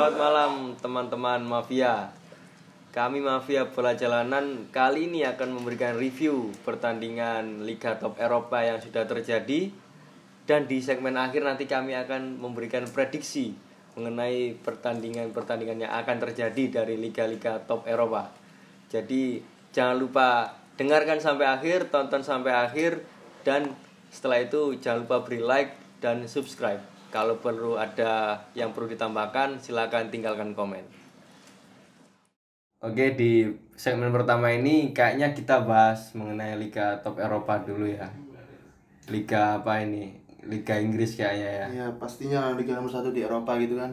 Selamat malam teman-teman Mafia. Kami Mafia Bola Jalanan kali ini akan memberikan review pertandingan Liga Top Eropa yang sudah terjadi dan di segmen akhir nanti kami akan memberikan prediksi mengenai pertandingan-pertandingan yang akan terjadi dari liga-liga top Eropa. Jadi jangan lupa dengarkan sampai akhir, tonton sampai akhir dan setelah itu jangan lupa beri like dan subscribe. Kalau perlu ada yang perlu ditambahkan, silakan tinggalkan komen. Oke, di segmen pertama ini kayaknya kita bahas mengenai Liga Top Eropa dulu ya. Liga apa ini? Liga Inggris kayaknya ya. Ya pastinya Liga nomor satu di Eropa gitu kan.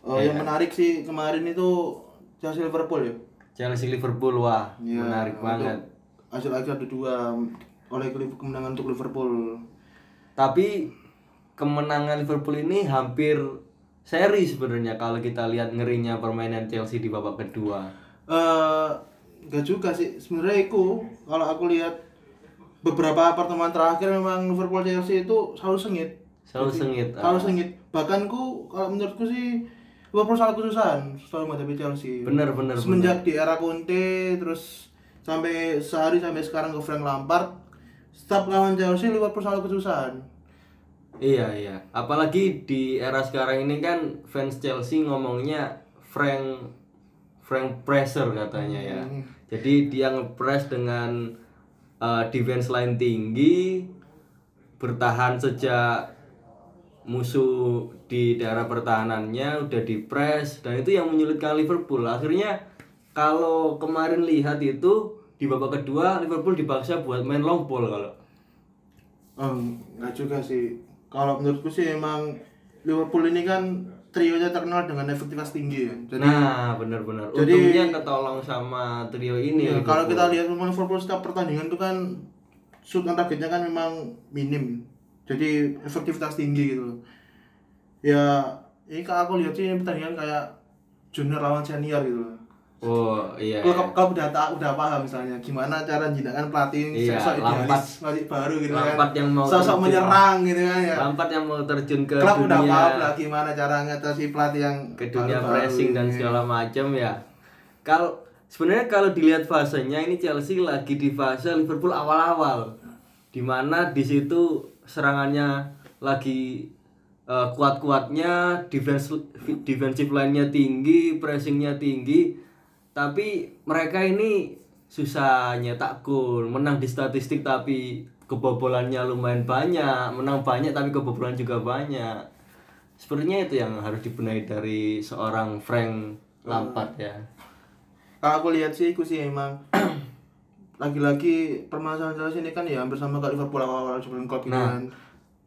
Oh, Iya. Yang menarik sih kemarin itu Chelsea Liverpool ya. Chelsea Liverpool wah, Ya, menarik banget. Hasil akhir ada dua oleh kemenangan untuk Liverpool. Tapi kemenangan Liverpool ini hampir seri sebenarnya kalau kita lihat ngerinya permainan Chelsea di babak kedua. Eh enggak juga sih sebenarnya itu kalau aku lihat beberapa pertemuan terakhir memang Liverpool Chelsea itu selalu sengit. Selalu Jadi, sengit, Selalu ah. sengit. Bahkan ku kalau menurutku sih Liverpool selalu kesusahan selalu menghadapi Chelsea. Bener, bener, Semenjak di era Conte terus sampai sehari sampai sekarang ke Frank Lampard setiap lawan Chelsea Liverpool selalu kesusahan. Iya iya, apalagi di era sekarang ini kan fans Chelsea ngomongnya Frank Frank pressure katanya ya. Hmm. Jadi dia ngepres dengan uh, defense line tinggi, bertahan sejak musuh di daerah pertahanannya udah di press dan itu yang menyulitkan Liverpool. Akhirnya kalau kemarin lihat itu di babak kedua Liverpool dipaksa buat main long ball kalau Um, enggak juga sih. Kalau menurutku sih emang Liverpool ini kan trionya terkenal dengan efektivitas tinggi ya. Jadi nah, benar-benar. jadi- Untungnya ketolong sama trio ini. ya, kalau kita lihat memang Liverpool setiap pertandingan itu kan shoot on targetnya kan memang minim. Jadi efektivitas tinggi gitu. Ya, ini kalau aku lihat sih ini pertandingan kayak junior lawan senior gitu. loh. Oh, iya. Kalau kau udah tak udah paham misalnya gimana cara jindakan pelatih Iya, sosok idealis masih baru gitu Lampard kan. yang mau sosok terjun. menyerang gitu kan ya. Lampard yang mau terjun ke Klub udah dunia paham lah gimana cara ngatasi pelatih yang ke dunia baru-baru pressing dan segala macam ya. Kalau sebenarnya kalau dilihat fasenya ini Chelsea lagi di fase Liverpool awal-awal. Di mana di situ serangannya lagi eh, kuat-kuatnya, defense defensive line-nya tinggi, pressingnya tinggi. Tapi mereka ini susah nyetak gol, menang di statistik tapi kebobolannya lumayan banyak, menang banyak tapi kebobolan juga banyak. Sepertinya itu yang harus dibenahi dari seorang Frank Lampard ya. Kalau aku lihat sih, aku sih emang lagi-lagi permasalahan Chelsea ini kan ya hampir sama kayak Liverpool awal-awal sebelum Klopp Nah. kan.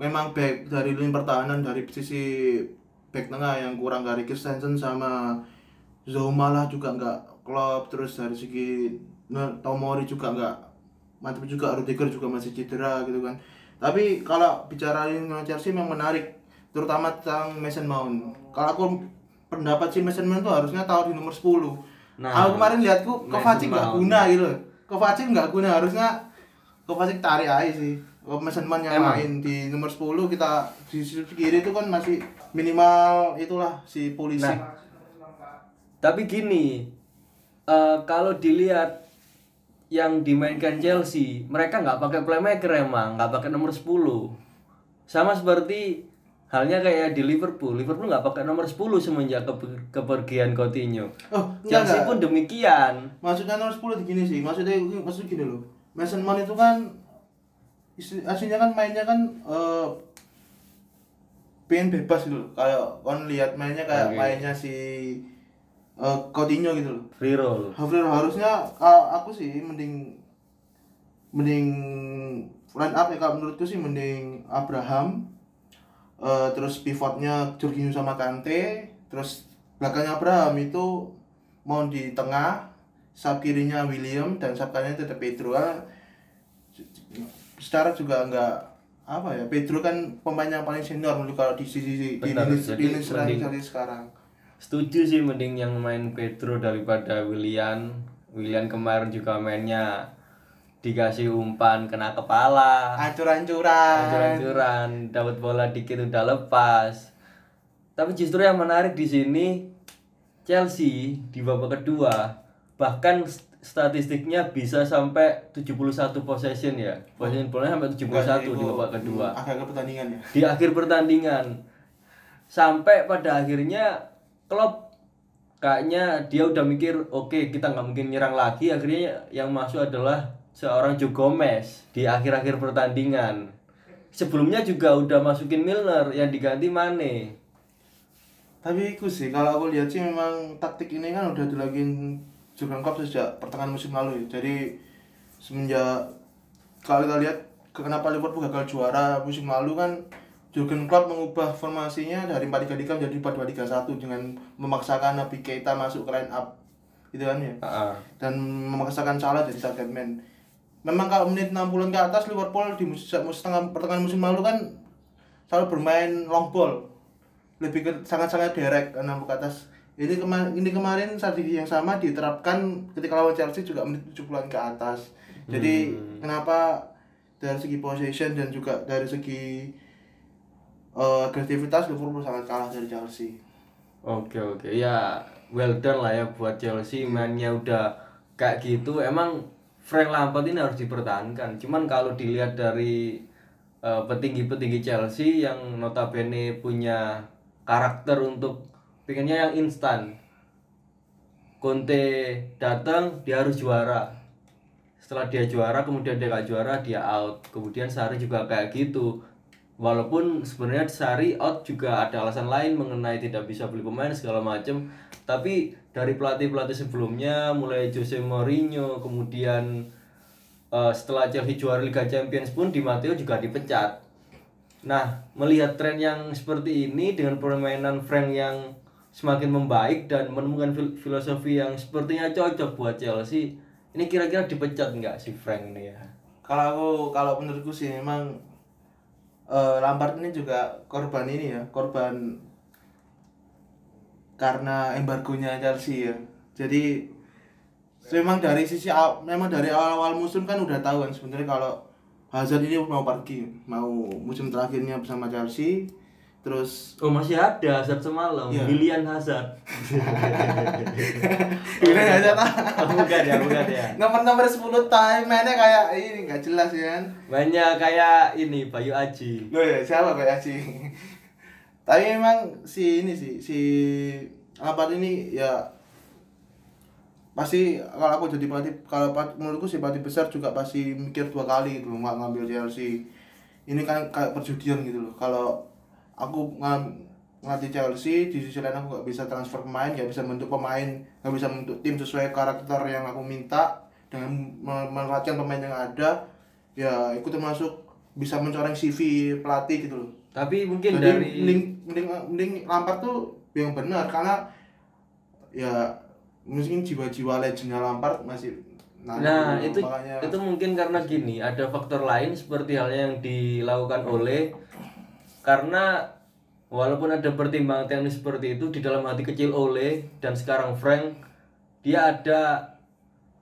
Memang back dari lini pertahanan dari sisi back tengah yang kurang dari Christensen sama Zouma lah juga nggak Klopp terus dari segi nah, Tomori juga nggak mantap juga Rudiger juga masih cedera gitu kan. Tapi kalau bicara lini Chelsea memang menarik terutama tentang Mason Mount. Kalau aku pendapat sih Mason Mount tuh harusnya tahu di nomor 10. Nah, aku kemarin lihatku Kovacic nggak guna gitu. Kovacic nggak guna harusnya Kovacic tarik aja sih. Mason Mount yang Emang? main di nomor 10 kita di sisi kiri itu kan masih minimal itulah si polisi. Nah, Tapi gini, eh, kalau dilihat yang dimainkan Chelsea, mereka nggak pakai playmaker emang, nggak pakai nomor 10. Sama seperti halnya kayak di Liverpool. Liverpool nggak pakai nomor 10 semenjak ke- kepergian Coutinho. Oh, enggak, Chelsea enggak. pun demikian. Maksudnya nomor 10 gini sih. Maksudnya maksud gini loh. Mason Mount itu kan aslinya kan mainnya kan eh pengen bebas gitu loh. Kayak kon lihat mainnya kayak Oke. mainnya si eh Coutinho gitu loh. Free roll. Havertz harusnya kalau aku sih mending mending line up ya kalau menurutku sih mending Abraham eh, terus pivotnya Jorginho sama Kante terus belakangnya Abraham itu mau di tengah sub kirinya William dan sub kanannya tetap Pedro Ah, secara juga enggak apa ya Pedro kan pemain yang paling senior menurut kalau di sisi di lini serang sekarang Setuju sih mending yang main Pedro daripada William. William kemarin juga mainnya dikasih umpan kena kepala. hancur-hancuran hancur-hancuran dapat bola dikit udah lepas tapi justru yang menarik di sini Chelsea di babak kedua bahkan st- statistiknya bisa sampai 71 possession ya. Possession bolanya sampai 71 di babak kedua. Ke pertandingan ya. Di akhir pertandingan. Sampai pada akhirnya Klopp kayaknya dia udah mikir oke kita nggak mungkin nyerang lagi. Akhirnya yang masuk adalah seorang Joe Gomez di akhir-akhir pertandingan. Sebelumnya juga udah masukin Milner yang diganti Mane. Tapi itu sih kalau aku lihat sih memang taktik ini kan udah dilakuin Jurgen Klopp sejak pertengahan musim lalu ya. Jadi semenjak kalau kita lihat ke- kenapa Liverpool gagal juara musim lalu kan Jurgen Klopp mengubah formasinya dari 4-3-3 menjadi 4-2-3-1 dengan memaksakan Nabi Keita masuk ke line up gitu kan ya Ah, dan memaksakan Salah jadi target man. Memang kalau menit 60 ke atas Liverpool di musim, setengah pertengahan musim lalu kan selalu bermain long ball. Lebih ke sangat-sangat direct 60 ke atas. Ini kemarin ini kemarin strategi yang sama diterapkan ketika lawan Chelsea juga menit 70-an ke atas. Jadi kenapa dari segi possession dan juga dari segi eh kreativitas Liverpool sangat kalah dari Chelsea. Oke oke. Ya well done lah ya buat Chelsea. Mainnya udah kayak gitu. Emang Frank Lampard ini harus dipertahankan. Cuman kalau dilihat dari eh, petinggi-petinggi Chelsea yang notabene punya karakter untuk pengennya yang instan. Conte datang dia harus juara. Setelah dia juara kemudian dia gak juara dia out. Kemudian Sari juga kayak gitu walaupun sebenarnya Sari out juga ada alasan lain mengenai tidak bisa beli pemain segala macam tapi dari pelatih pelatih sebelumnya mulai Jose Mourinho kemudian eh, setelah Chelsea juara Liga Champions pun Di Matteo juga dipecat Nah, melihat tren yang seperti ini dengan permainan Frank yang semakin membaik dan menemukan fil- filosofi yang sepertinya cocok buat Chelsea, ini kira-kira dipecat nggak si Frank ini ya? Kalau aku kalau menurutku sih memang eh, Lampard ini juga korban ini ya, korban karena embargonya Chelsea ya. Jadi memang dari sisi memang dari awal-awal musim kan udah tahu kan sebenarnya kalau Hazard ini mau pergi, mau musim terakhirnya bersama Chelsea. Terus Oh masih ada Hazard semalam, Iya. William Hazard. William Hazard Oh, bukan ya, bukan ya. nomor-nomor 10 time mainnya kayak ini nggak jelas ya kan. Banyak kayak ini Bayu Aji. Loh ya, siapa kayak sih? Tapi memang si ini sih, si Lampard ini ya pasti kalau aku jadi pelatih kalau menurutku si pelatih besar juga pasti mikir dua kali gitu nggak ngambil Chelsea ini kan kayak perjudian gitu loh kalau aku ngelatih Chelsea di sisi lain aku nggak bisa transfer pemain nggak bisa bentuk pemain nggak bisa bentuk tim sesuai karakter yang aku minta. Dengan me- memanfaatkan pemain yang ada ya itu termasuk bisa mencoreng CV pelatih gitu loh. Tapi mungkin jadi dari mending mending mending Lampard tuh yang benar karena ya mungkin jiwa-jiwa legendnya Lampard masih Nah, itu makanya itu mungkin karena gini, ada faktor lain seperti halnya yang dilakukan oleh karena walaupun ada pertimbangan teknis seperti itu di dalam hati kecil oleh dan sekarang Frank dia ada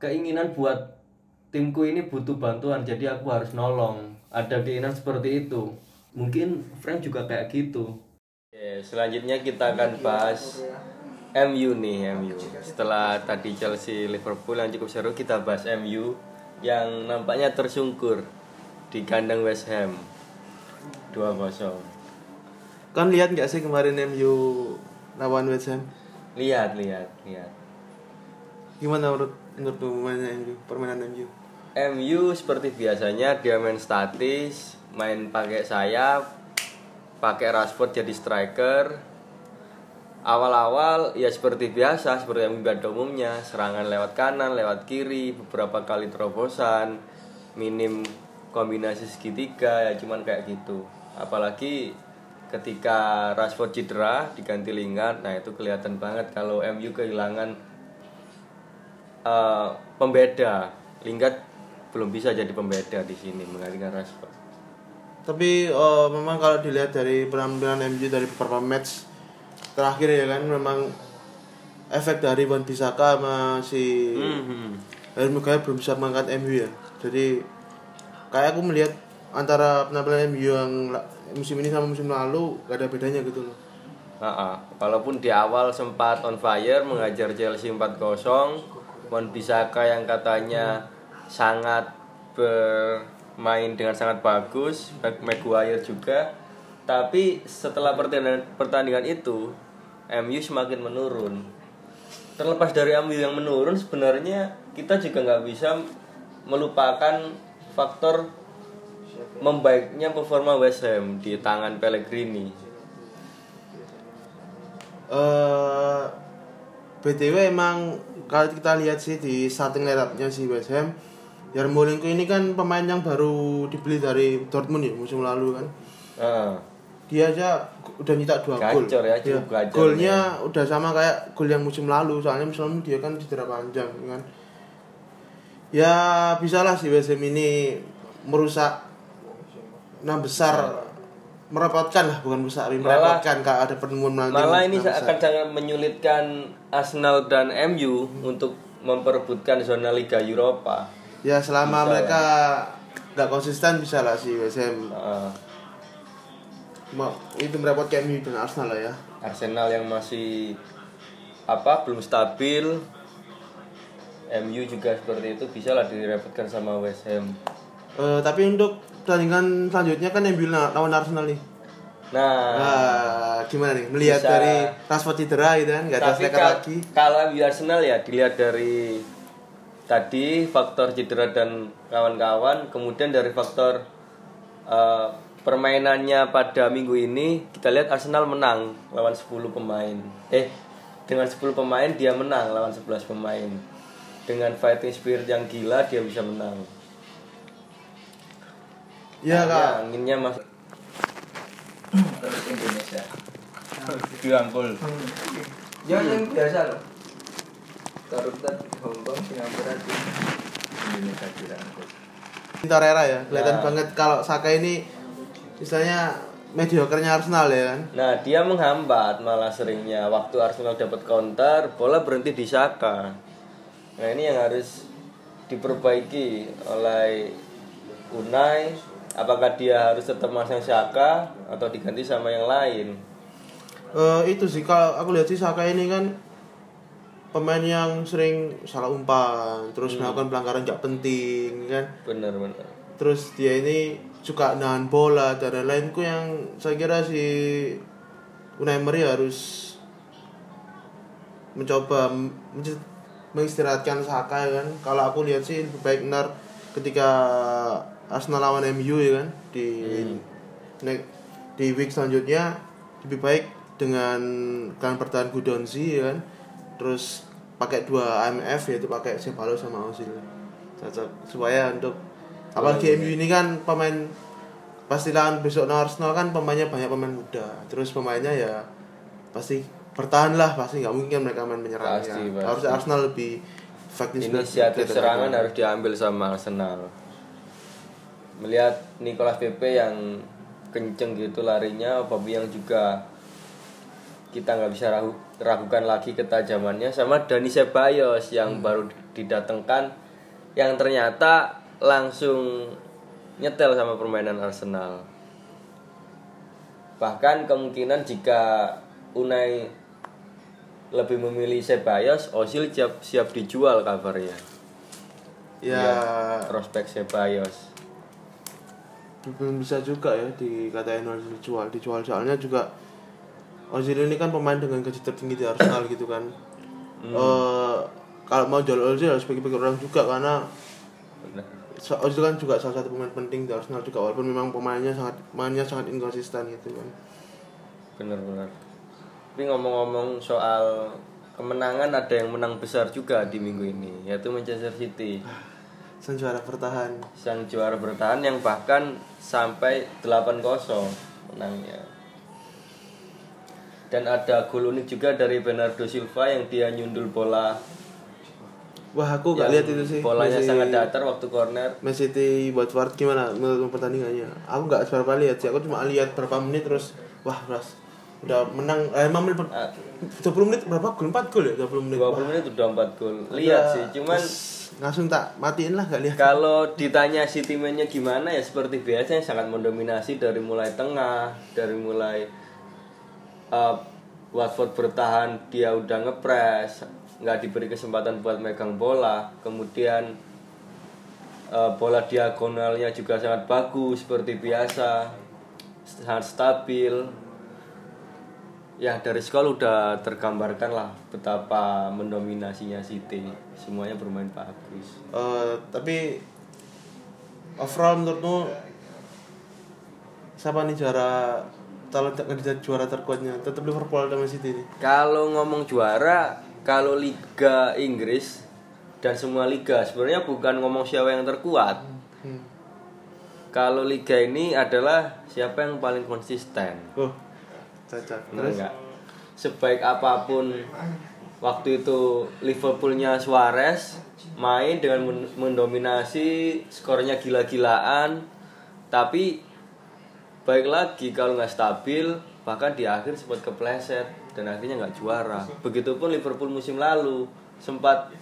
keinginan buat timku ini butuh bantuan jadi aku harus nolong. Ada keinginan seperti itu. Mungkin Frank juga kayak gitu. selanjutnya kita akan bahas MU nih MU setelah tadi Chelsea Liverpool yang cukup seru kita bahas MU yang nampaknya tersungkur di kandang West Ham 2-0 kan lihat nggak sih kemarin MU lawan West Ham? Lihat lihat lihat. Gimana menurut menurut permainan MU permainan MU MU seperti biasanya dia main statis main pakai sayap pakai Rashford jadi striker. Awal-awal ya seperti biasa seperti yang pada umumnya serangan lewat kanan lewat kiri beberapa kali terobosan minim kombinasi segitiga ya cuman kayak gitu. Apalagi ketika Rashford cedera diganti Lingard nah itu kelihatan banget kalau MU kehilangan eh, pembeda. Lingard belum bisa jadi pembeda di sini menggantikan Rashford. Tapi eh, memang kalau dilihat dari penampilan MU dari beberapa match terakhir ya kan memang efek dari Wan Bisaka sama si Mhm. Harry Maguire belum bisa mengangkat MU ya. Jadi kayak aku melihat antara penampilan MU yang musim ini sama musim lalu gak ada bedanya gitu loh Ha-ha. Walaupun di awal sempat on fire mengajar Chelsea 4-0, Wan Bisaka yang katanya sangat bermain dengan sangat bagus, Maguire juga. Tapi setelah pertandingan, pertandingan itu, MU semakin menurun. Terlepas dari MU yang menurun, sebenarnya kita juga nggak bisa melupakan faktor membaiknya performa West Ham di tangan Pellegrini. eh BTW emang kalau kita lihat sih di starting lineup-nya si West Ham Yarmolenko ini kan pemain yang baru dibeli dari Dortmund ya musim lalu kan. Ah, dia aja udah nyetak dua gol. Gacor ya, Dia- gacor golnya udah sama kayak gol yang musim lalu soalnya musim lalu dia kan cedera panjang kan. Ya bisalah si West Ham ini merusak enam besar merepotkan lah bukan besar merepotkan kalau ada penemuan melalui malah ini besar. akan sangat menyulitkan Arsenal dan MU untuk memperebutkan zona Liga Eropa. ya selama Bisa, mereka nggak konsisten bisa lah si West Ham Ah, Ma- itu merepotkan MU dan Arsenal lah ya Arsenal yang masih apa belum stabil. MU juga seperti itu bisa lah direpotkan sama West Ham. Eh, tapi untuk pertandingan selanjutnya kan MU lawan Arsenal nih Nah, Nah, gimana nih melihat Bisa. dari Rashford cedera gitu kan, nggak ada kal- lagi. kalau di Arsenal ya dilihat dari tadi faktor cedera dan kawan-kawan, kemudian dari faktor eh, permainannya pada minggu ini kita lihat Arsenal menang lawan 10 pemain. Eh, dengan 10 pemain dia menang lawan 11 pemain. Dengan fighting spirit yang gila dia bisa menang. Ya kak, Ya, anginnya mas terus Indonesia diangkul. ya yang biasa loh Koruptor Hongkong Singapura di Indonesia dirangkul Torreira ya, kelihatan Nah. banget kalau Saka ini istilahnya mediocre-nya Arsenal ya kan. Nah, dia menghambat malah seringnya waktu Arsenal dapat counter, bola berhenti di Saka. Nah, ini yang harus diperbaiki oleh Unai. Apakah dia harus tetap masang Saka atau diganti sama yang lain? Eh, itu sih kalau aku lihat sih Saka ini kan pemain yang sering salah umpan, terus melakukan pelanggaran gak penting kan. Bener bener. Terus dia ini suka nahan bola dan lain-lain Ku yang saya kira si Unai Emery harus mencoba mengistirahatkan Saka kan. Kalau aku lihat sih lebih baik benar ketika Arsenal lawan MU ya kan di ne- di week selanjutnya lebih baik dengan kalian bertahan Gudonzi ya kan. Terus pakai dua IMF yaitu pakai Sebalo sama Ozil. Cocok supaya untuk apalagi MU ini kan pemain pasti lawan besok Arsenal kan pemainnya banyak pemain muda. Terus pemainnya ya pasti bertahan lah pasti nggak mungkin mereka main menyerang Pasti, ya. pasti. Harus Arsenal lebih efektif Inisiatif serangan harus diambil sama Arsenal. Melihat Nicolas Pepe yang kenceng gitu larinya, Bobby yang juga kita nggak bisa ragu, ragukan lagi ketajamannya sama Dani Ceballos yang baru didatangkan yang ternyata langsung nyetel sama permainan Arsenal. Bahkan kemungkinan jika Unai lebih memilih Ceballos, Ozil siap siap dijual kabarnya. ya Prospek Ceballos. Belum bisa juga ya dikatain harus dijual dijual. Soalnya juga Ozil ini kan pemain dengan gaji tertinggi di Arsenal gitu kan. Eh, kalau mau jual Ozil harus pikir-pikir orang juga karena Ozil kan juga salah satu pemain penting di Arsenal juga walaupun memang pemainnya sangat mainnya sangat inkonsisten gitu kan. Benar-benar. Tapi ngomong-ngomong soal kemenangan ada yang menang besar juga di minggu ini yaitu Manchester City. Sang juara bertahan. Sang juara bertahan yang bahkan sampai 8-0 menangnya. Dan ada gol unik juga dari Bernardo Silva yang dia nyundul bola. Wah aku gak lihat itu sih. bolanya Messi- sangat datar waktu corner. Man City Watford gimana menurut pertandingannya? Aku nggak seberapa lihat sih. Aku cuma lihat berapa menit terus wah ras udah menang eh 5 menit. 20 menit berapa? Gol 4 gol ya 20 menit? 20 menit udah 4 gol. Lihat sih cuman langsung tak matiin lah gak lihat. Kalau ditanya City mainnya gimana ya seperti biasa yang sangat mendominasi dari mulai tengah, dari mulai uh, Watford bertahan dia udah ngepres nggak diberi kesempatan buat megang bola. Kemudian eh, bola diagonalnya juga sangat bagus seperti biasa sangat stabil ya dari sekolah udah tergambarkan lah betapa mendominasinya City semuanya bermain bagus Eh, tapi overall menurutmu siapa nih juara kalau kandidat juara terkuatnya tetap Liverpool Man City nih Kalau ngomong juara, kalau Liga Inggris dan semua liga sebenarnya bukan ngomong siapa yang terkuat. hmm. Kalau liga ini adalah siapa yang paling konsisten. oh Benar terus nggak? Sebaik apa pun waktu itu Liverpoolnya Suarez main dengan men- mendominasi, skornya gila-gilaan, tapi baik lagi kalau nggak stabil, bahkan di akhir sempat kepleset dan akhirnya nggak juara. Begitupun Liverpool musim lalu sempat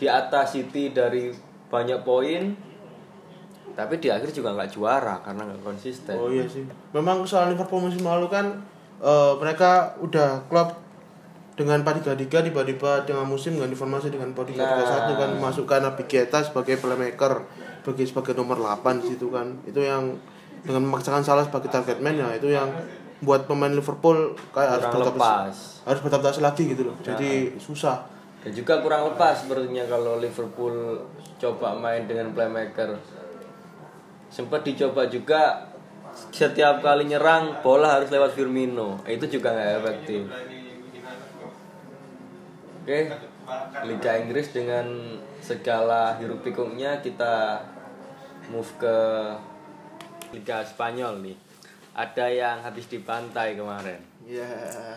di atas City dari banyak poin, tapi di akhir juga nggak juara karena nggak konsisten. oh iya sih memang soal Liverpool musim lalu kan eh, mereka udah klub dengan 4-3-3 tiba-tiba dengan musim ganti formasi dengan 4-3-3-1 Nah. kan masukkan Nabi Keita sebagai playmaker sebagai sebagai nomor 8 di situ kan itu yang dengan memaksakan salah sebagai target man ya itu yang buat pemain Liverpool kayak harus Kurang lepas. harus beradaptasi lagi gitu loh jadi susah Dan juga kurang lepas sepertinya kalau Liverpool coba main dengan playmaker. Sempat dicoba juga setiap kali nyerang bola harus lewat Firmino. Itu juga nggak efektif. Oke, Liga Inggris dengan segala hiruk pikuknya kita move ke Liga Spanyol nih. Ada yang habis dipantai kemarin. ya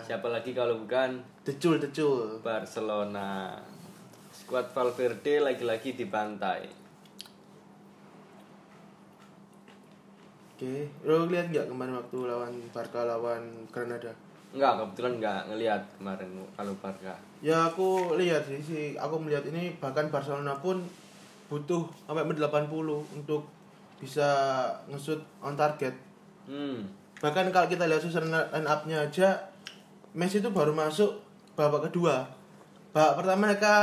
Siapa lagi kalau bukan decul decul Barcelona Skuad Valverde lagi-lagi dibantai oke lo lihat nggak kemarin waktu lawan Barca lawan Granada Enggak, kebetulan enggak ngelihat kemarin kalau Barca Ya aku lihat sih, sih aku melihat ini bahkan Barcelona pun butuh sampai menit 80 untuk bisa ngesut on target. Hmm, Bahkan kalau kita lihat susunan line up-nya aja Messi itu baru masuk babak kedua. Babak pertama mereka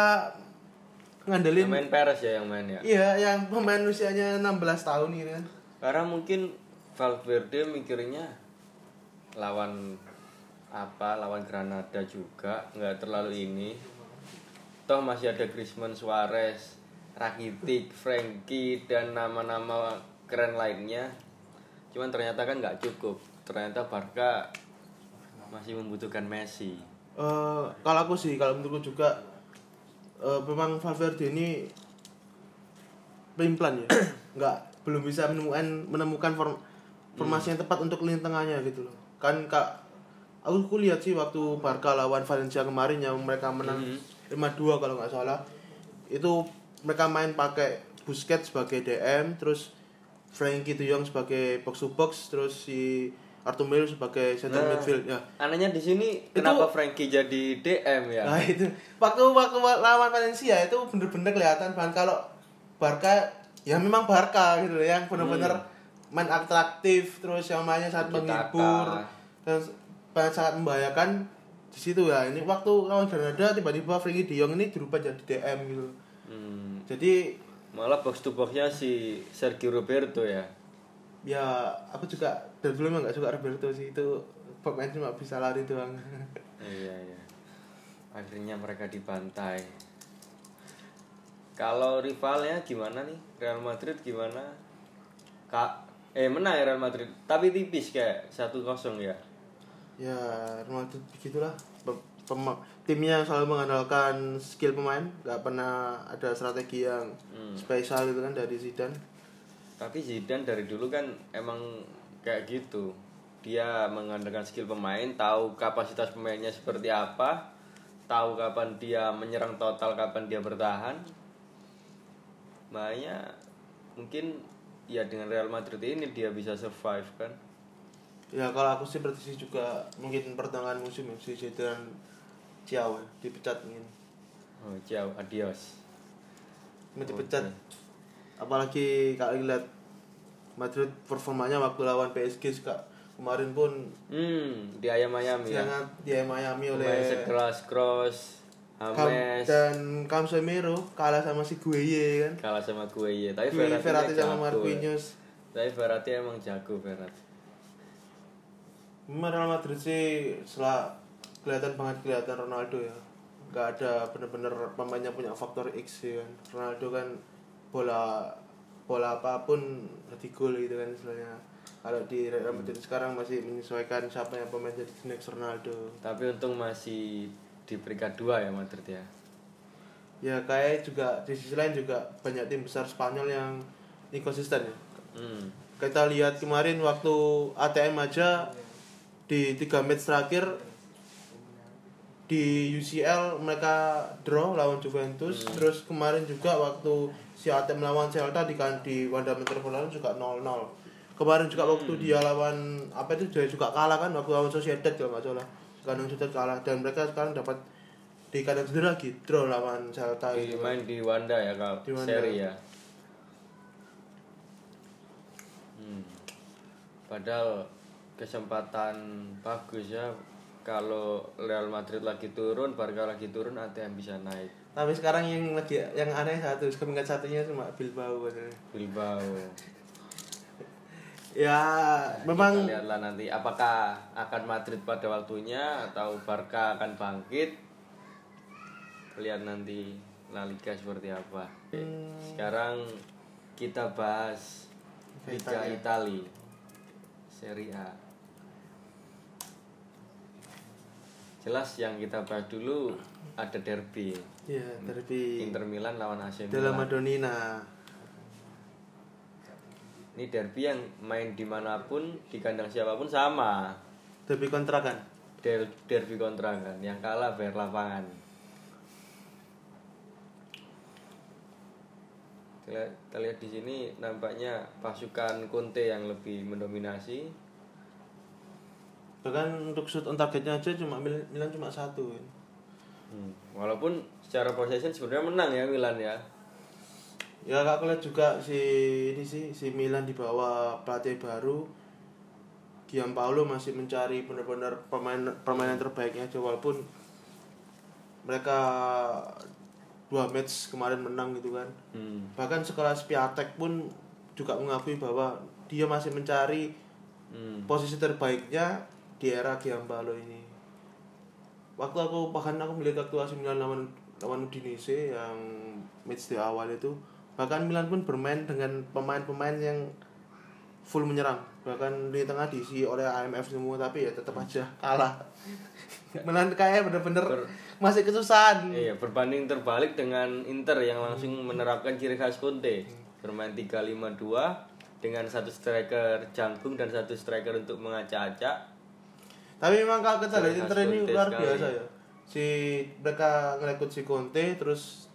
ngandelin main Perez ya yang main ya Iya, yang pemain usianya 16 tahun ini kan. Karena mungkin Valverde mikirnya lawan apa? Lawan Granada juga nggak terlalu ini. Toh masih ada Griezmann Suarez Rakitic Frankie dan nama-nama keren lainnya. Cuman ternyata kan nggak cukup. Ternyata Barca masih membutuhkan Messi. Eh, kalau aku sih, kalau menurutku juga eh, memang Valverde ini pelin-pelan ya, nggak belum bisa menemukan menemukan form, formasi yang tepat untuk lini tengahnya gitu loh. Kan kak, aku aku lihat sih waktu Barca lawan Valencia kemarin yang mereka menang 5-2 kalau nggak salah, itu mereka main pakai Busquets sebagai DM, terus Frankie De Jong sebagai box to box, terus si Arthur Melo sebagai center Nah. midfield ya. anehnya di sini kenapa Frankie jadi DM ya Nah itu waktu waktu lawan Valencia itu bener-bener kelihatan bahkan kalau Barca ya memang Barca gitu loh yang bener-bener main atraktif terus yang mainnya sangat menghibur dan sangat sangat membahayakan di situ ya ini waktu lawan Granada tiba-tiba Frankie De Jong ini dirubah jadi DM gitu. Hmm, jadi malah box to boxnya si Sergio Roberto ya. ya aku juga dari dulu emang gak suka Roberto sih itu pemain cuma bisa lari doang. Iya iya. Akhirnya mereka dibantai. Kalau rivalnya gimana nih? Real Madrid gimana? Kak eh menang ya Real Madrid. Tapi tipis kayak satu kosong ya. Ya Real Madrid begitulah. Pem- pema- timnya selalu mengandalkan skill pemain. Nggak pernah ada strategi yang Hmm. spesial gitu kan dari Zidane. Tapi Zidane dari dulu kan emang kayak gitu. Dia mengandalkan skill pemain tahu kapasitas pemainnya seperti apa tahu kapan dia menyerang total kapan dia bertahan. Makanya mungkin ya dengan Real Madrid ini dia bisa survive kan? Ya kalau aku sih prediksi juga mungkin pertengahan musim ya, si Zidane Ciao ya, dipecat mungkin. Oh ciao adios. Mungkin dipecat. Oke. apalagi kalau lihat Madrid performanya waktu lawan PSG suka kemarin pun Hmm, di ayam-ayam ya. sangat di Miami oleh Pemain sekelas Cross, Kam- Hames, dan Casemiro kalah sama si Gueye kan? Kalah sama gue ya. Tapi Gue Verratti, Verratti jago, sama ya. Marquinhos. Tapi Verratti emang jago Verratti. Memang Real Madrid sih setelah kelihatan banget kelihatan Ronaldo ya. Nggak ada bener-bener pemainnya punya faktor X sih kan. Ronaldo kan bola bola apa pun jadi gol gitu kan istilahnya. Kalau di Real Madrid sekarang masih menyesuaikan siapa yang pemain jadi next Ronaldo. Tapi untung masih di peringkat dua ya Madrid ya. ya kayak juga di sisi lain juga banyak tim besar Spanyol yang inkonsisten ya. Hmm. kita lihat kemarin waktu ATM aja di tiga match terakhir di UCL mereka draw lawan Juventus. Terus kemarin juga waktu si ATM lawan Celta di kan di Wanda Metropolitano juga 0-0 kemarin juga waktu dia lawan apa itu dia juga kalah kan waktu lawan Sociedad kalau nggak salah kandang Sociedad kalah dan mereka sekarang dapat di kandang sendiri lagi draw lawan Celta Di gitu main di Wanda ya kalau Di Wanda. seri ya. Hmm. Padahal kesempatan bagus ya kalau Real Madrid lagi turun, Barca lagi turun, ATM bisa naik. tapi sekarang yang lagi yang aneh satu peringkat satunya cuma Bilbao. Bilbao. Ya, memang Kita lihatlah nanti apakah akan Madrid pada waktunya atau Barca akan bangkit. Lihat nanti La Liga seperti apa. Oke, Sekarang kita bahas Liga Italia. Itali. Serie A. Jelas yang kita bahas dulu ada derby. ya derby Inter Milan lawan AC Della Milan. Madonnina. Ini derby yang main di mana pun di kandang siapa pun sama. Derby kontrakan. Der derby kontra kan, yang kalah bayar lapangan. Kita lihat, kita lihat di sini nampaknya pasukan Conte yang lebih mendominasi. Bahkan untuk shoot on targetnya aja cuma Mil- Milan cuma satu. kan. Hmm. Walaupun secara possession sebenarnya menang ya Milan ya. Ya kak lihat juga si ini sih si Milan di bawah pelatih baru Gianpaolo masih mencari benar-benar pemain permainan terbaiknya aja walaupun mereka dua match kemarin menang gitu kan. Hmm. Bahkan sekelas Piatek pun juga mengakui bahwa dia masih mencari Hmm. posisi terbaiknya di era Gianpaolo ini. Waktu aku bahkan aku melihat waktu AC Milan lawan lawan Udinese yang match di awal itu, bahkan Milan pun bermain dengan pemain-pemain yang full menyerang. Bahkan di tengah diisi oleh IMF semua tapi ya tetap aja kalah. Milan kayak bener-bener masih kesusahan. Iya, berbanding terbalik dengan Inter yang langsung menerapkan ciri khas Conte. Bermain 3-5-2 dengan satu striker jangkung dan satu striker untuk mengacak-acak. Tapi memang kalau kita lihat Inter ini luar biasa ya. Si mereka ngerekrut si Conte terus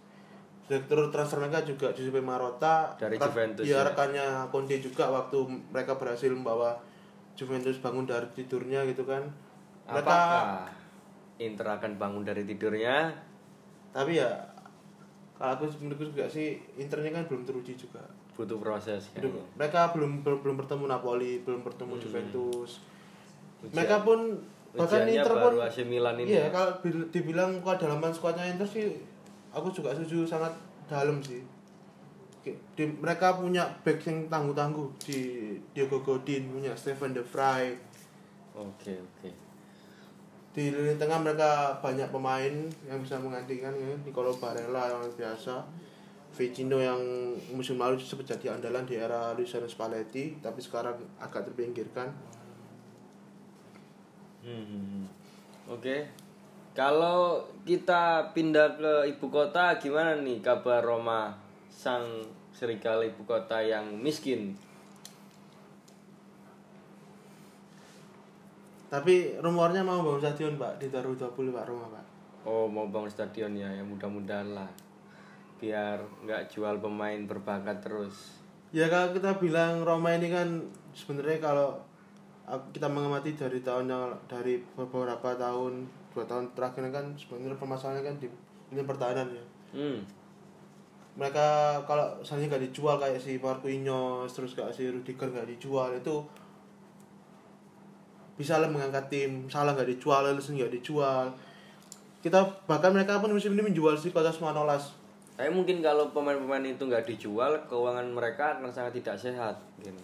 direktur transfer mereka juga Giuseppe Marotta Dari Rak- Juventus, ya, ya. rekannya Conte juga waktu mereka berhasil membawa Juventus bangun dari tidurnya gitu kan. Mereka Apakah Inter akan bangun dari tidurnya? tapi ya kalau aku menurutku juga sih Internya kan belum teruji juga. Butuh proses Belum- kayaknya. mereka belum belum, belum bertemu Napoli, belum bertemu Hmm. Juventus. Ujian- mereka pun bahkan ujiannya Inter baru pun AC Milan ini Iya, ya. kalau bil- dibilang kedalaman skuadnya Inter sih aku juga setuju sangat dalam sih. Oke, Di, mereka punya back yang tangguh-tangguh di Diego Godin, punya Stephen De Vrij. Oke, oke. Di lini tengah mereka banyak pemain yang bisa menggantikan ya. Nicolo Barella yang biasa. Vecino yang musim lalu sempat jadi andalan di era Luciano Spalletti, tapi sekarang agak terpinggirkan. Hmm, hmm, hmm. Kalau kita pindah ke ibu kota gimana nih kabar Roma sang serigala ibu kota yang miskin? Tapi rumornya mau bangun stadion Pak di 2020 Pak Roma Pak. Oh mau bangun stadion ya, ya mudah-mudahan lah biar nggak jual pemain berbakat terus. Ya kalau kita bilang Roma ini kan sebenarnya kalau kita mengamati dari tahun yang dari beberapa tahun dua tahun terakhir kan sebenarnya permasalahannya kan di ini pertahanan ya. Hmm. Mereka kalau misalnya nggak dijual kayak si Marquinhos terus kayak si Rudiger nggak dijual itu bisa lah mengangkat tim salah nggak dijual Alisson nggak dijual kita bahkan mereka pun musim ini menjual si Kostas Manolas Tapi mungkin kalau pemain-pemain itu nggak dijual, keuangan mereka akan sangat tidak sehat. Mungkin.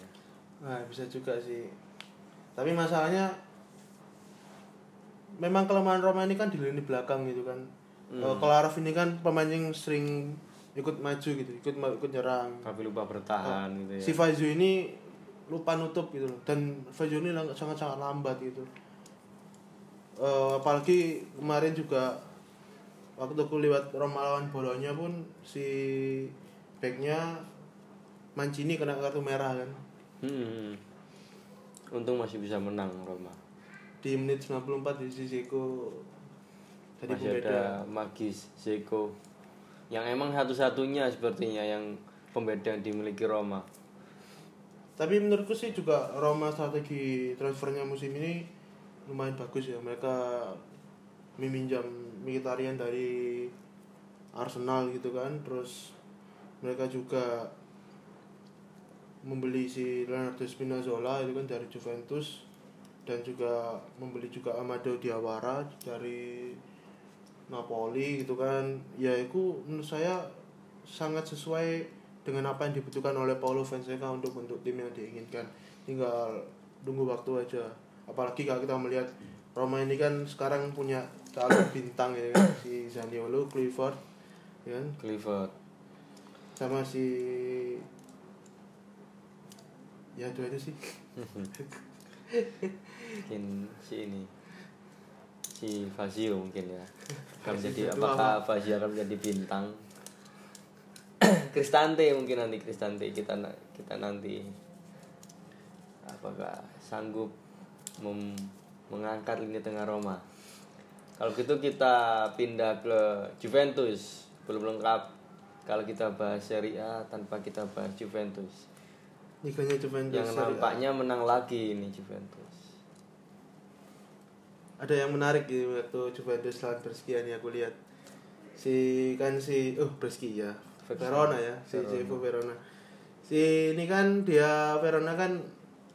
Nah, bisa juga sih. Tapi masalahnya memang kelemahan Roma ini kan di lini belakang gitu kan. Eh, Kolarov ini kan pemain yang sering ikut maju gitu, ikut ikut nyerang. Tapi lupa bertahan gitu ya. Si Fazio ini lupa nutup gitu loh. Dan Fazio ini lang- sangat-sangat lambat gitu. Eh, apalagi kemarin juga waktu aku lewat Roma lawan Bolonya pun si backnya Mancini kena kartu merah kan Hmm. Untung masih bisa menang Roma. Di menit 94 di Sisiko jadi masih pembeda. ada Magis Zeko. Yang emang satu-satunya sepertinya yang pembeda yang dimiliki Roma. tapi menurutku sih juga Roma strategi transfernya musim ini lumayan bagus ya. Mereka meminjam Mkhitaryan dari Arsenal gitu kan. Terus mereka juga membeli si Leonardo Spinazzola itu kan dari Juventus dan juga membeli juga Amado Diawara dari Napoli gitu kan. Ya itu menurut saya sangat sesuai dengan apa yang dibutuhkan oleh Paulo Fonseca untuk bentuk tim yang diinginkan. Tinggal tunggu waktu aja. Apalagi kalau kita melihat Roma ini kan sekarang punya calon bintang ya kan si Zaniolo, Clifford ya kan? Clifford. sama si ya itu aja sih Mungkin si ini si Fazio mungkin ya. Akan menjadi apakah Fazio akan menjadi bintang? Cristante mungkin nanti Cristante kita kita nanti. Apakah sanggup mem- mengangkat lini tengah Roma? Kalau gitu kita pindah ke Juventus belum lengkap. Kalau kita bahas Serie A tanpa kita bahas Juventus. Liganya Juventus yang nampaknya menang lagi ini Juventus ada yang menarik di waktu Juventus lawan Brescia nih aku lihat. Si kan si oh Brescia ya Verona. Ya si Verona. Chievo Verona. Si ini kan dia Verona kan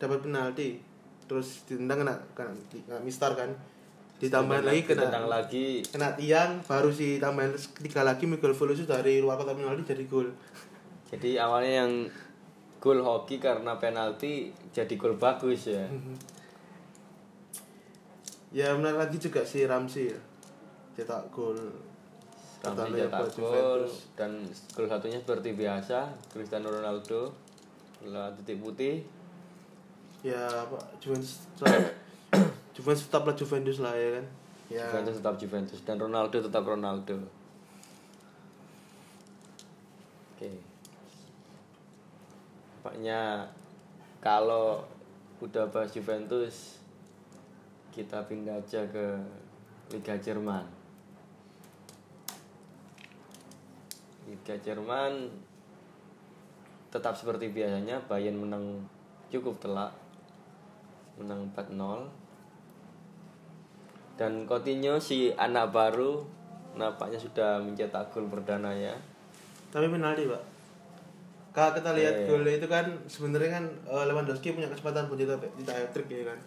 dapat penalti terus ditendang kena kena, kena mistar kan. Ditambahin lagi kena lagi. kena tiang baru si tambahin tiga lagi Miguel Veloso dari luar kotak penalti jadi gol. Jadi awalnya yang gol hoki karena penalti jadi gol bagus ya. Ya menarik lagi juga si Ramsey ya cetak gol Ramsey cetak gol dan gol satunya seperti biasa Cristiano Ronaldo lah titik putih. ya apa Juventus Juventus tetaplah Juventus lah ya kan ya Juventus tetap Juventus dan Ronaldo tetap Ronaldo. Oke. Nampaknya kalau udah bahas Juventus kita pindah aja ke Liga Jerman. Liga Jerman tetap seperti biasanya Bayern menang cukup telak menang 4-0 dan Coutinho si anak baru nampaknya sudah mencetak gol perdananya tapi penalti pak kalau kita lihat Eh. gol itu kan sebenarnya kan eh, Lewandowski punya kesempatan buat cetak cetak hat trick ya kan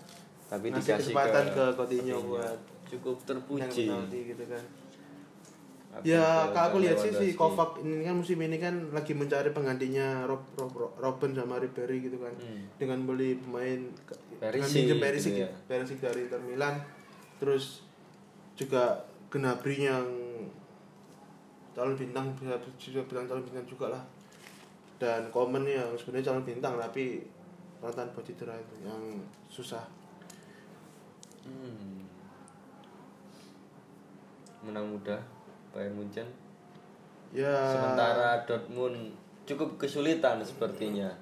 tapi Ngasih dikasih kesempatan ke, ke Coutinho buat cukup terpuji. penalti gitu kan. Ya kalau aku lihat sih si. Kovac ini kan musim ini kan lagi mencari penggantinya Rob, Rob, Rob- Robben sama Ribery gitu kan. Hmm. dengan beli pemain dengan Perisic minjem Perisic gitu ya. Perisic dari Inter Milan. Terus juga Gnabry yang calon bintang bisa bisa bilang calon bintang juga lah. Dan Coman yang sebenarnya calon bintang tapi rentan buat cedera itu yang susah Hmm. menang mudah Bayern Munchen. Ya. Sementara Dortmund cukup kesulitan sepertinya.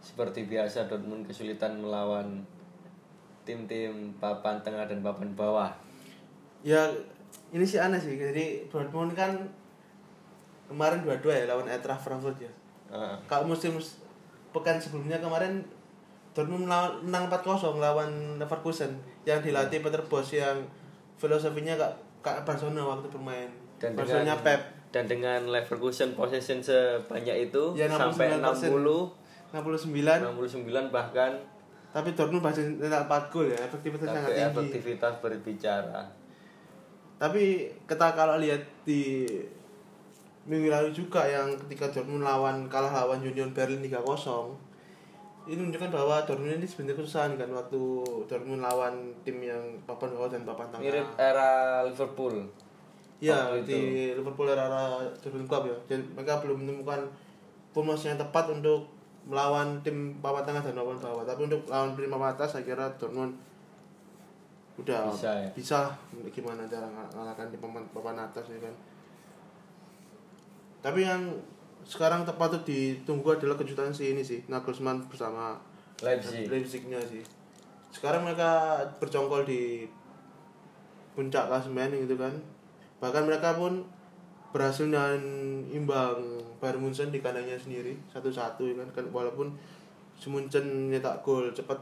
Seperti biasa Dortmund kesulitan melawan tim-tim papan tengah dan papan bawah. Ya ini sih aneh sih. Jadi Dortmund kan kemarin dua-dua ya lawan Eintracht Frankfurt ya. Ah, kalau musim pekan sebelumnya kemarin Dortmund menang 4-0 lawan Leverkusen yang dilatih Peter Bosz yang filosofinya kak kak Barcelona waktu bermain dan Barcelona dengan Pep dan dengan Leverkusen possession sebanyak itu Ya, sampai 69%. 60 69 69 bahkan Tapi Dortmund masih nyetak 4 gol ya, efektivitasnya sangat tinggi. efektivitas berbicara. Tapi kita kalau lihat di minggu lalu juga yang ketika Dortmund lawan kalah lawan Union Berlin 3-0 ini menunjukkan bahwa Dortmund ini sebenarnya kesusahan kan waktu Dortmund lawan tim yang papan bawah dan papan tengah. Mirip era Liverpool. Ya di Liverpool era Jurgen Klopp ya. Dan mereka belum menemukan formasi yang tepat untuk melawan tim papan tengah dan papan bawah. Tapi untuk lawan tim papan atas saya kira Dortmund udah Bisa ya? bisa gimana cara ng- ngalahkan tim papan, papan atas ya kan. Tapi yang sekarang tepat tuh ditunggu adalah kejutan si ini sih Nagelsmann bersama Leipzig. Leipzignya sih. Sekarang mereka bercongkol di puncak klasemen gitu kan. Bahkan mereka pun berhasil dan imbang Bayern Munchen di kandangnya sendiri satu-satu ya kan. kan walaupun si Munchen nyetak gol cepat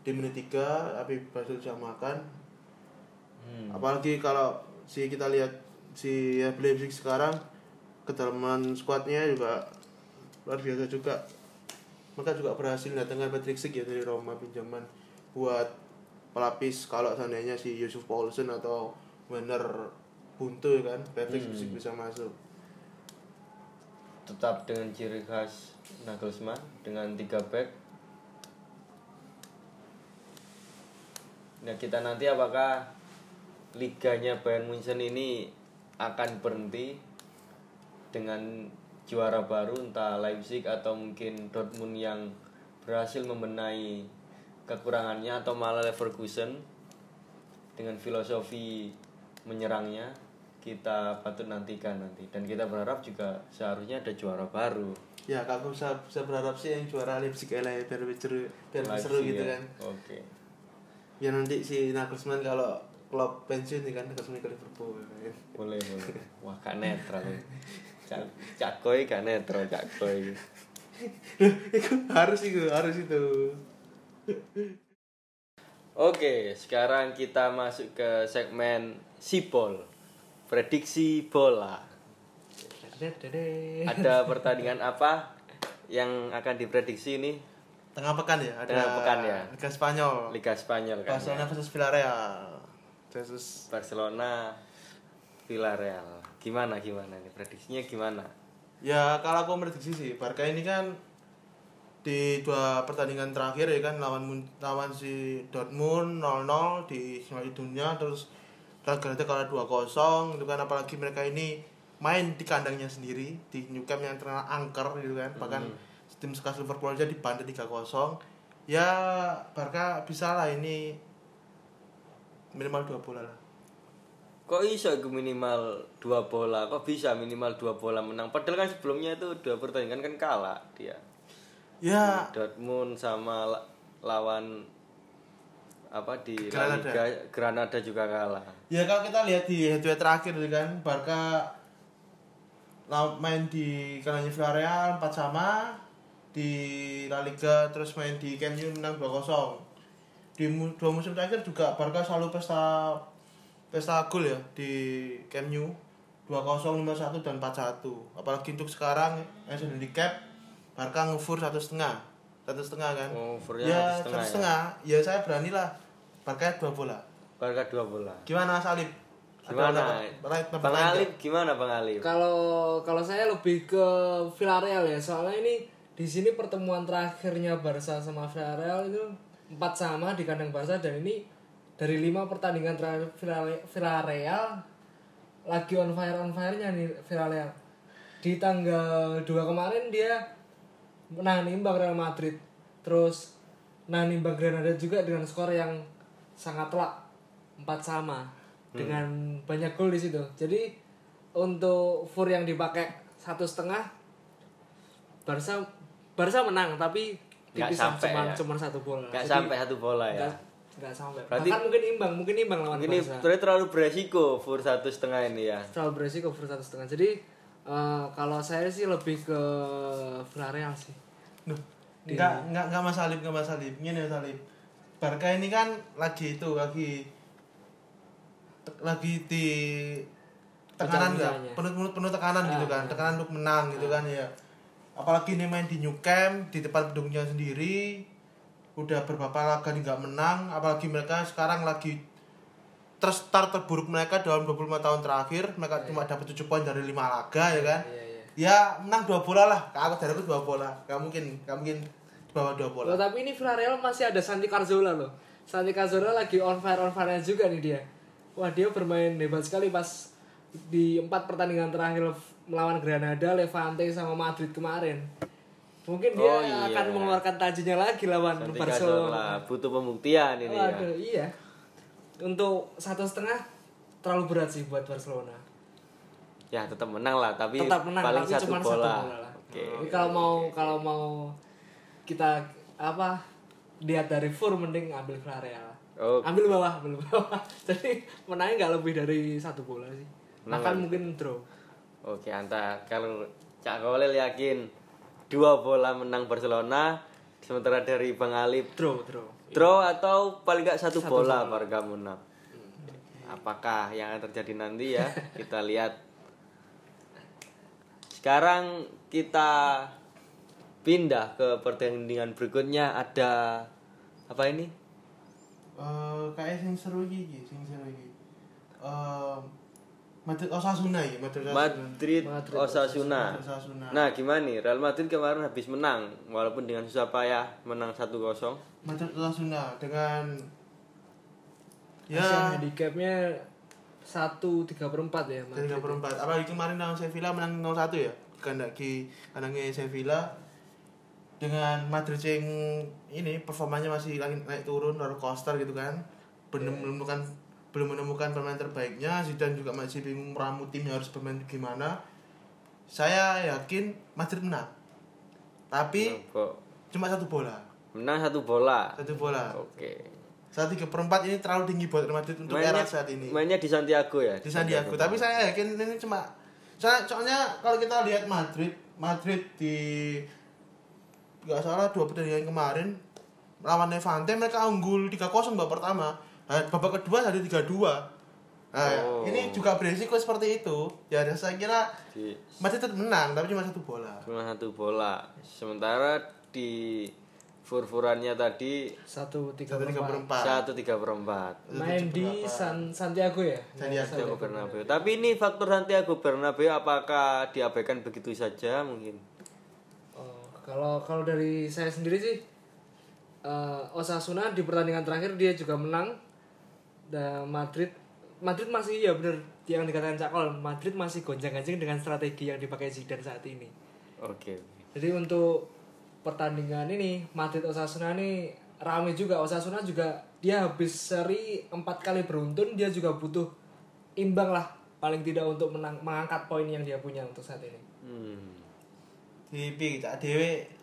di menit 3 tapi berhasil disamakan. Hmm. Apalagi kalau si kita lihat si Leipzig sekarang kedalaman skuadnya juga luar biasa juga mereka juga berhasil datangkan Patrick Schick ya dari Roma pinjaman buat pelapis kalau seandainya si Yusuf Paulsen atau Werner buntu ya kan Patrick Hmm. Schick bisa masuk Tetap dengan ciri khas Nagelsmann dengan tiga back. Nah kita nanti apakah liganya Bayern Munchen ini akan berhenti dengan juara baru entah Leipzig atau mungkin Dortmund yang berhasil membenahi kekurangannya atau malah Leverkusen dengan filosofi menyerangnya kita patut nantikan nanti. Dan kita berharap juga seharusnya ada juara baru. Ya kalau bisa bisa berharap sih yang juara Leipzig lah ya biar seru biar seru gitu ya. kan. Oke. Biar nanti si Nagelsmann kalau klub pensiun nih kan Nagelsmann ke Liverpool kan. boleh boleh. Wah gak netral ya. Cak cakoi gak netral cakoi itu harus itu harus itu Oke, sekarang kita masuk ke segmen Sipol. Prediksi bola. Ada pertandingan apa yang akan diprediksi ini? tengah pekan ya ada Tengah pekan ya. Liga Spanyol Liga Spanyol kan. Barcelona versus Villarreal versus Barcelona Villarreal. Gimana gimana nih? Prediksinya gimana? ya kalau aku prediksi sih Barca ini kan di dua pertandingan terakhir ya kan lawan lawan si Dortmund 0-0 di Piala Dunia terus Madrid kalah 2-0 itu kan. Apalagi mereka ini main di kandangnya sendiri di New Camp yang terkenal angker gitu kan. Bahkan tim sekelas Liverpool aja dibantai 3-0 ya Barca bisa lah ini minimal dua bola lah Kok iso iku minimal dua bola? Kok bisa minimal dua bola menang? Padahal kan sebelumnya itu dua pertandingan kan kalah dia. ya Dortmund sama la- lawan apa di Granada. Liga Granada juga kalah. Ya kalau kita lihat di head head terakhir itu kan Barca main di kandangnya Villarreal 4 sama di La Liga terus main di Camp Nou menang 2-0. Di mu- dua musim terakhir juga Barca selalu pesta pesta gol ya di Camp Nou 2-0, 5-1 dan 4-1. Apalagi untuk sekarang yang sudah di cap Barca ngefur satu setengah satu setengah kan Oh, ya satu setengah setengah ya saya berani lah Barca dua bola Barca dua bola. Gimana Mas Alif? Gimana? Bang? Alif gimana Bang Alif? Kalau kalau saya lebih ke Villarreal ya, soalnya ini di sini pertemuan terakhirnya Barca sama Villarreal itu empat sama di kandang Barca dan ini dari lima pertandingan terakhir Villarreal lagi on fire on fire-nya nih Villarreal. Di tanggal 2 kemarin dia menang imbang Real Madrid. Terus nahan imbang Granada juga dengan skor yang sangat telak empat sama dengan banyak gol di situ. Jadi untuk fur yang dipakai satu setengah Barca Barca menang tapi tipis sampai cuma ya? cuma satu bola. Nggak sampai satu bola ya. Nggak sampai. Berarti- Bahkan mungkin imbang, mungkin imbang lawan Ini Barca. berarti terlalu beresiko fur satu setengah ini ya. Terlalu beresiko fur satu setengah. Jadi eh, kalau saya sih lebih ke Villarreal sih. Duh, enggak, enggak, enggak Mas Alif, enggak Mas Alif. Gini Mas Alif. Barca ini kan lagi itu, lagi lagi di tekanan enggak? Penuh, penuh, penuh tekanan gitu kan, tekanan untuk menang gitu kan ya. Apalagi ini main di New Camp, di depan gedungnya sendiri. Udah beberapa laga nggak menang apalagi mereka sekarang lagi terstart terburuk mereka dalam 25 tahun terakhir mereka cuma dapat 7 poin dari 5 laga ya kan Iya, iya. ya menang dua bola lah aku dari aku dua bola gak mungkin gak mungkin di bawah dua bola Loh, tapi ini Villarreal masih ada Santi Cazorla loh. Santi Cazorla lagi on fire on fire juga nih dia. Wah dia bermain hebat sekali pas di empat pertandingan terakhir melawan Granada, Levante sama Madrid kemarin. Mungkin dia Oh, iya. akan mengeluarkan tajinya lagi lawan Santi Barcelona. Butuh pembuktian ini ya. Waduh, iya. Untuk satu setengah terlalu berat sih buat Barcelona. Ya tetap menang lah, tapi Tetap menang paling tapi satu cuma bola. satu bola lah. Oke. Jadi kalau mau kalau mau kita apa lihat dari Fur mending ambil Villarreal. Oke. Ambil bawah, ambil bawah. Jadi menangnya nggak lebih dari satu bola sih. Menang Bahkan mungkin draw. Oke, Anta kalau Cak Kolil yakin dua bola menang Barcelona, sementara dari Bang Alip Draw, draw. draw atau paling nggak satu, bola Barca menang. Apakah yang akan terjadi nanti ya? Kita lihat. Sekarang kita pindah ke pertandingan berikutnya ada apa ini? Eh, kayak sing seru iki sing seru iki Eh, Madrid Osasuna ya Madrid Osasuna Madrid, Madrid, Osasuna. Nah, gimana nih? Real Madrid kemarin habis menang walaupun dengan susah payah menang 1-0. Madrid Osasuna dengan Ya. ya handicapnya satu tiga perempat ya. Madrid. perempat apalagi kemarin lawan Sevilla menang 0-1 ya kandang di kandangnya Sevilla dengan Madrid yang ini performanya masih lagi naik turun roller coaster gitu kan belum menemukan belum menemukan pemain terbaiknya Zidane juga masih bingung meramu timnya harus bermain gimana saya yakin Madrid menang tapi Kok cuma satu bola menang satu bola. satu bola Oke. saat tiga perempat ini terlalu tinggi buat Real Madrid untuk era saat ini mainnya di Santiago ya. di Santiago. Tapi saya yakin ini cuma soalnya, soalnya kalau kita lihat Madrid, Madrid di nggak salah dua pertandingan kemarin lawan Levante mereka unggul 3-0 babak pertama. Nah, babak kedua jadi 3-2. Nah, Oh. ini juga beresiko seperti itu. Ya, dan saya kira Di Madrid tetap menang, tapi cuma satu bola. cuma satu bola. Sementara di furfurannya tadi Satu tiga Satu tiga perempat. perempat. satu tiga perempat. Main di San Santiago ya. Santiago. Santiago Bernabeu. Tapi ini faktor Santiago Bernabeu apakah diabaikan begitu saja mungkin? Oh, kalau kalau dari saya sendiri sih eh, Osasuna di pertandingan terakhir dia juga menang dan Madrid Madrid masih ya benar yang dikatakan Cakol Madrid masih gonjang-ganjing dengan strategi yang dipakai Zidane saat ini. Oke. Jadi untuk pertandingan ini Madrid Osasuna ini rame juga Osasuna juga dia habis seri empat kali beruntun dia juga butuh imbang lah paling tidak untuk menang, mengangkat poin yang dia punya untuk saat ini. Hmm. Di P Cak Dewe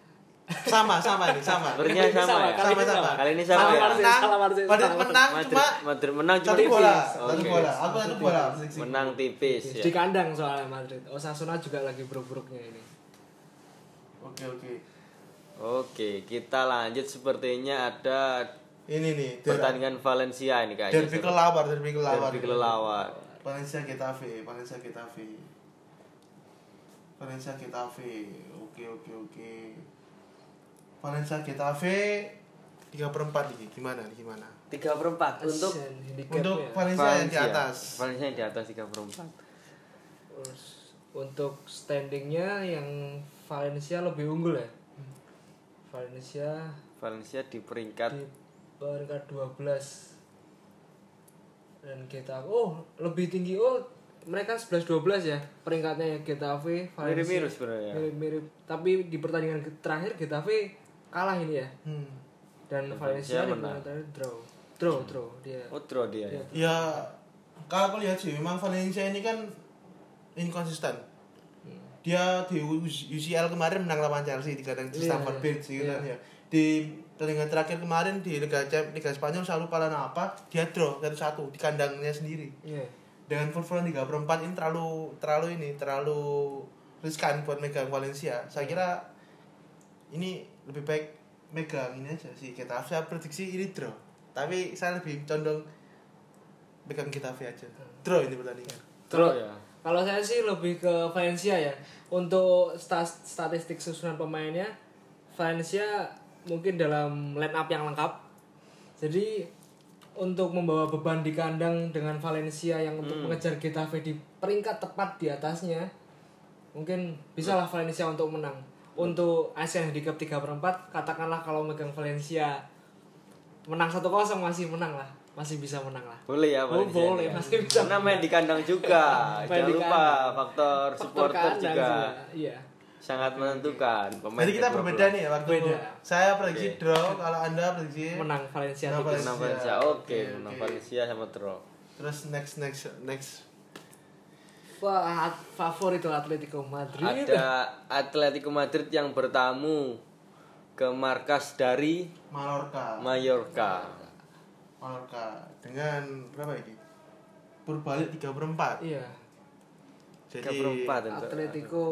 sama sama ini sama. Kali ini sama ya. kali ini Sama-sama. Kali ini sama Salah ya. Marcel, Menang, Madrid menang cuma Madrid menang cuma satu bola, satu bola. Aku satu bola. Menang tipis ya. Di kandang soalnya Madrid. Osasuna juga lagi buruk-buruknya ini. Oke oke. Oke, kita lanjut sepertinya ada Ini nih pertandingan Valencia ini kayaknya. derby kelawar, derby kelawar. Derby kelelawar. Valencia Getafe, Valencia Getafe. Valencia Getafe. Oke oke oke. Valencia Getafe tiga perempat nih gimana nih gimana? Tiga perempat untuk Asian handicapnya. Untuk Valencia yang di atas. Valencia yang di atas tiga perempat. Terus untuk standingnya yang Valencia lebih unggul ya. Valencia Valencia di peringkat di peringkat 12 dan Getafe oh lebih tinggi oh mereka 11 12 ya peringkatnya ya Getafe Valencia Mirip-mirip sebenarnya. mirip-mirip tapi di pertandingan terakhir Getafe kalah ini ya Hmm. dan Dan Valencia Valencia di pertandingan terakhir draw draw draw dia oh draw dia ya. Ya kalau aku lihat sih memang Valencia ini kan inkonsisten. Dia di UCL kemarin menang lawan Chelsea di kandang Iya, Stamford Bridge gitu iya. kan ya. Di pertandingan terakhir kemarin di Liga Liga Spanyol selalu kalah apa? Dia draw satu-satu di kandangnya sendiri. Iya. Dengan full tiga perempat ini terlalu terlalu ini terlalu riskan buat megang Valencia. Saya kira ini lebih baik megang ini aja sih kita saya prediksi ini draw. Tapi saya lebih condong megang Getafe aja. Draw ini pertandingan. Draw ya. Kalau saya sih lebih ke Valencia ya. Untuk sta- statistik susunan pemainnya, Valencia mungkin dalam line up yang lengkap. Jadi untuk membawa beban di kandang dengan Valencia yang untuk mengejar Getafe di peringkat tepat di atasnya, mungkin bisalah Valencia untuk menang. Untuk Asian Handicap 3 per 4, katakanlah kalau megang Valencia menang 1-0 masih menang lah. Masih bisa menang lah. Boleh ya, Oh, Valencia boleh, ini ya. masih bisa. Karena main di kandang juga. Jangan di lupa kandang. faktor Faktor supporter kandang juga Iya. sangat menentukan. Pemain Jadi kita berbeda nih ya waktu Beda. saya prediksi Oke. draw, kalau anda prediksi Menang Valencia Menang. Valencia. Menang Valencia. Oke, Oke, menang. Valencia sama draw. Terus next next next Wah, favorit itu Atletico Madrid. Ada Atletico Madrid yang bertamu ke markas dari Mallorca. Mallorca. Mallorca dengan berapa ini? Berbalik 3 per 4. Iya, Tiga Jadi perempat untuk- Atletico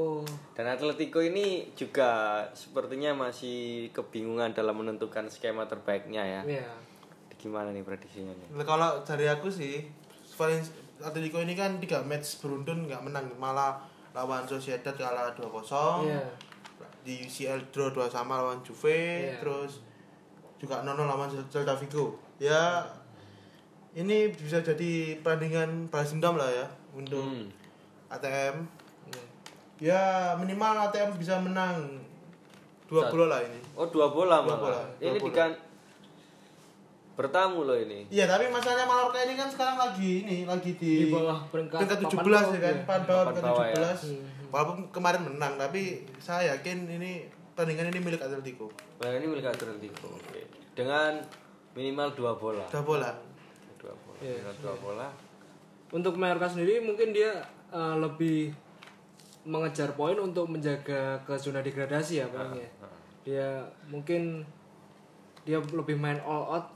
Dan Atletico ini juga sepertinya masih kebingungan dalam menentukan skema terbaiknya ya. Iya. Gimana nih prediksinya nih? kalau dari aku sih Valencia Atletico ini kan 3 match beruntun nggak menang malah lawan Sociedad kalah 2-0 Iya. di UCL draw 2 sama lawan Juve Iya. terus juga 0 lawan Celta Vigo ya ini bisa jadi pertandingan balas dendam lah ya untuk Hmm. ATM Iya. ya minimal ATM bisa menang dua bola lah ini Oh dua bola Dua malah. bola, dua Ini bola. Bertamu loh ini. Iya tapi masalahnya Mallorca ini kan sekarang lagi ini lagi di, Di bawah peringkat peringkat papan 17 ya kan, iya. papan bawah peringkat bawah ya. 17. Walaupun kemarin menang tapi saya yakin ini pertandingan ini milik Atletico. Nah, ini milik Atletico. Oke. Dengan minimal dua bola. Dua bola. Dua bola. Iya, Minimal dua bola. Untuk Mallorca sendiri mungkin dia eh, lebih mengejar poin untuk menjaga ke zona degradasi ya palingnya. Dia mungkin dia lebih main all out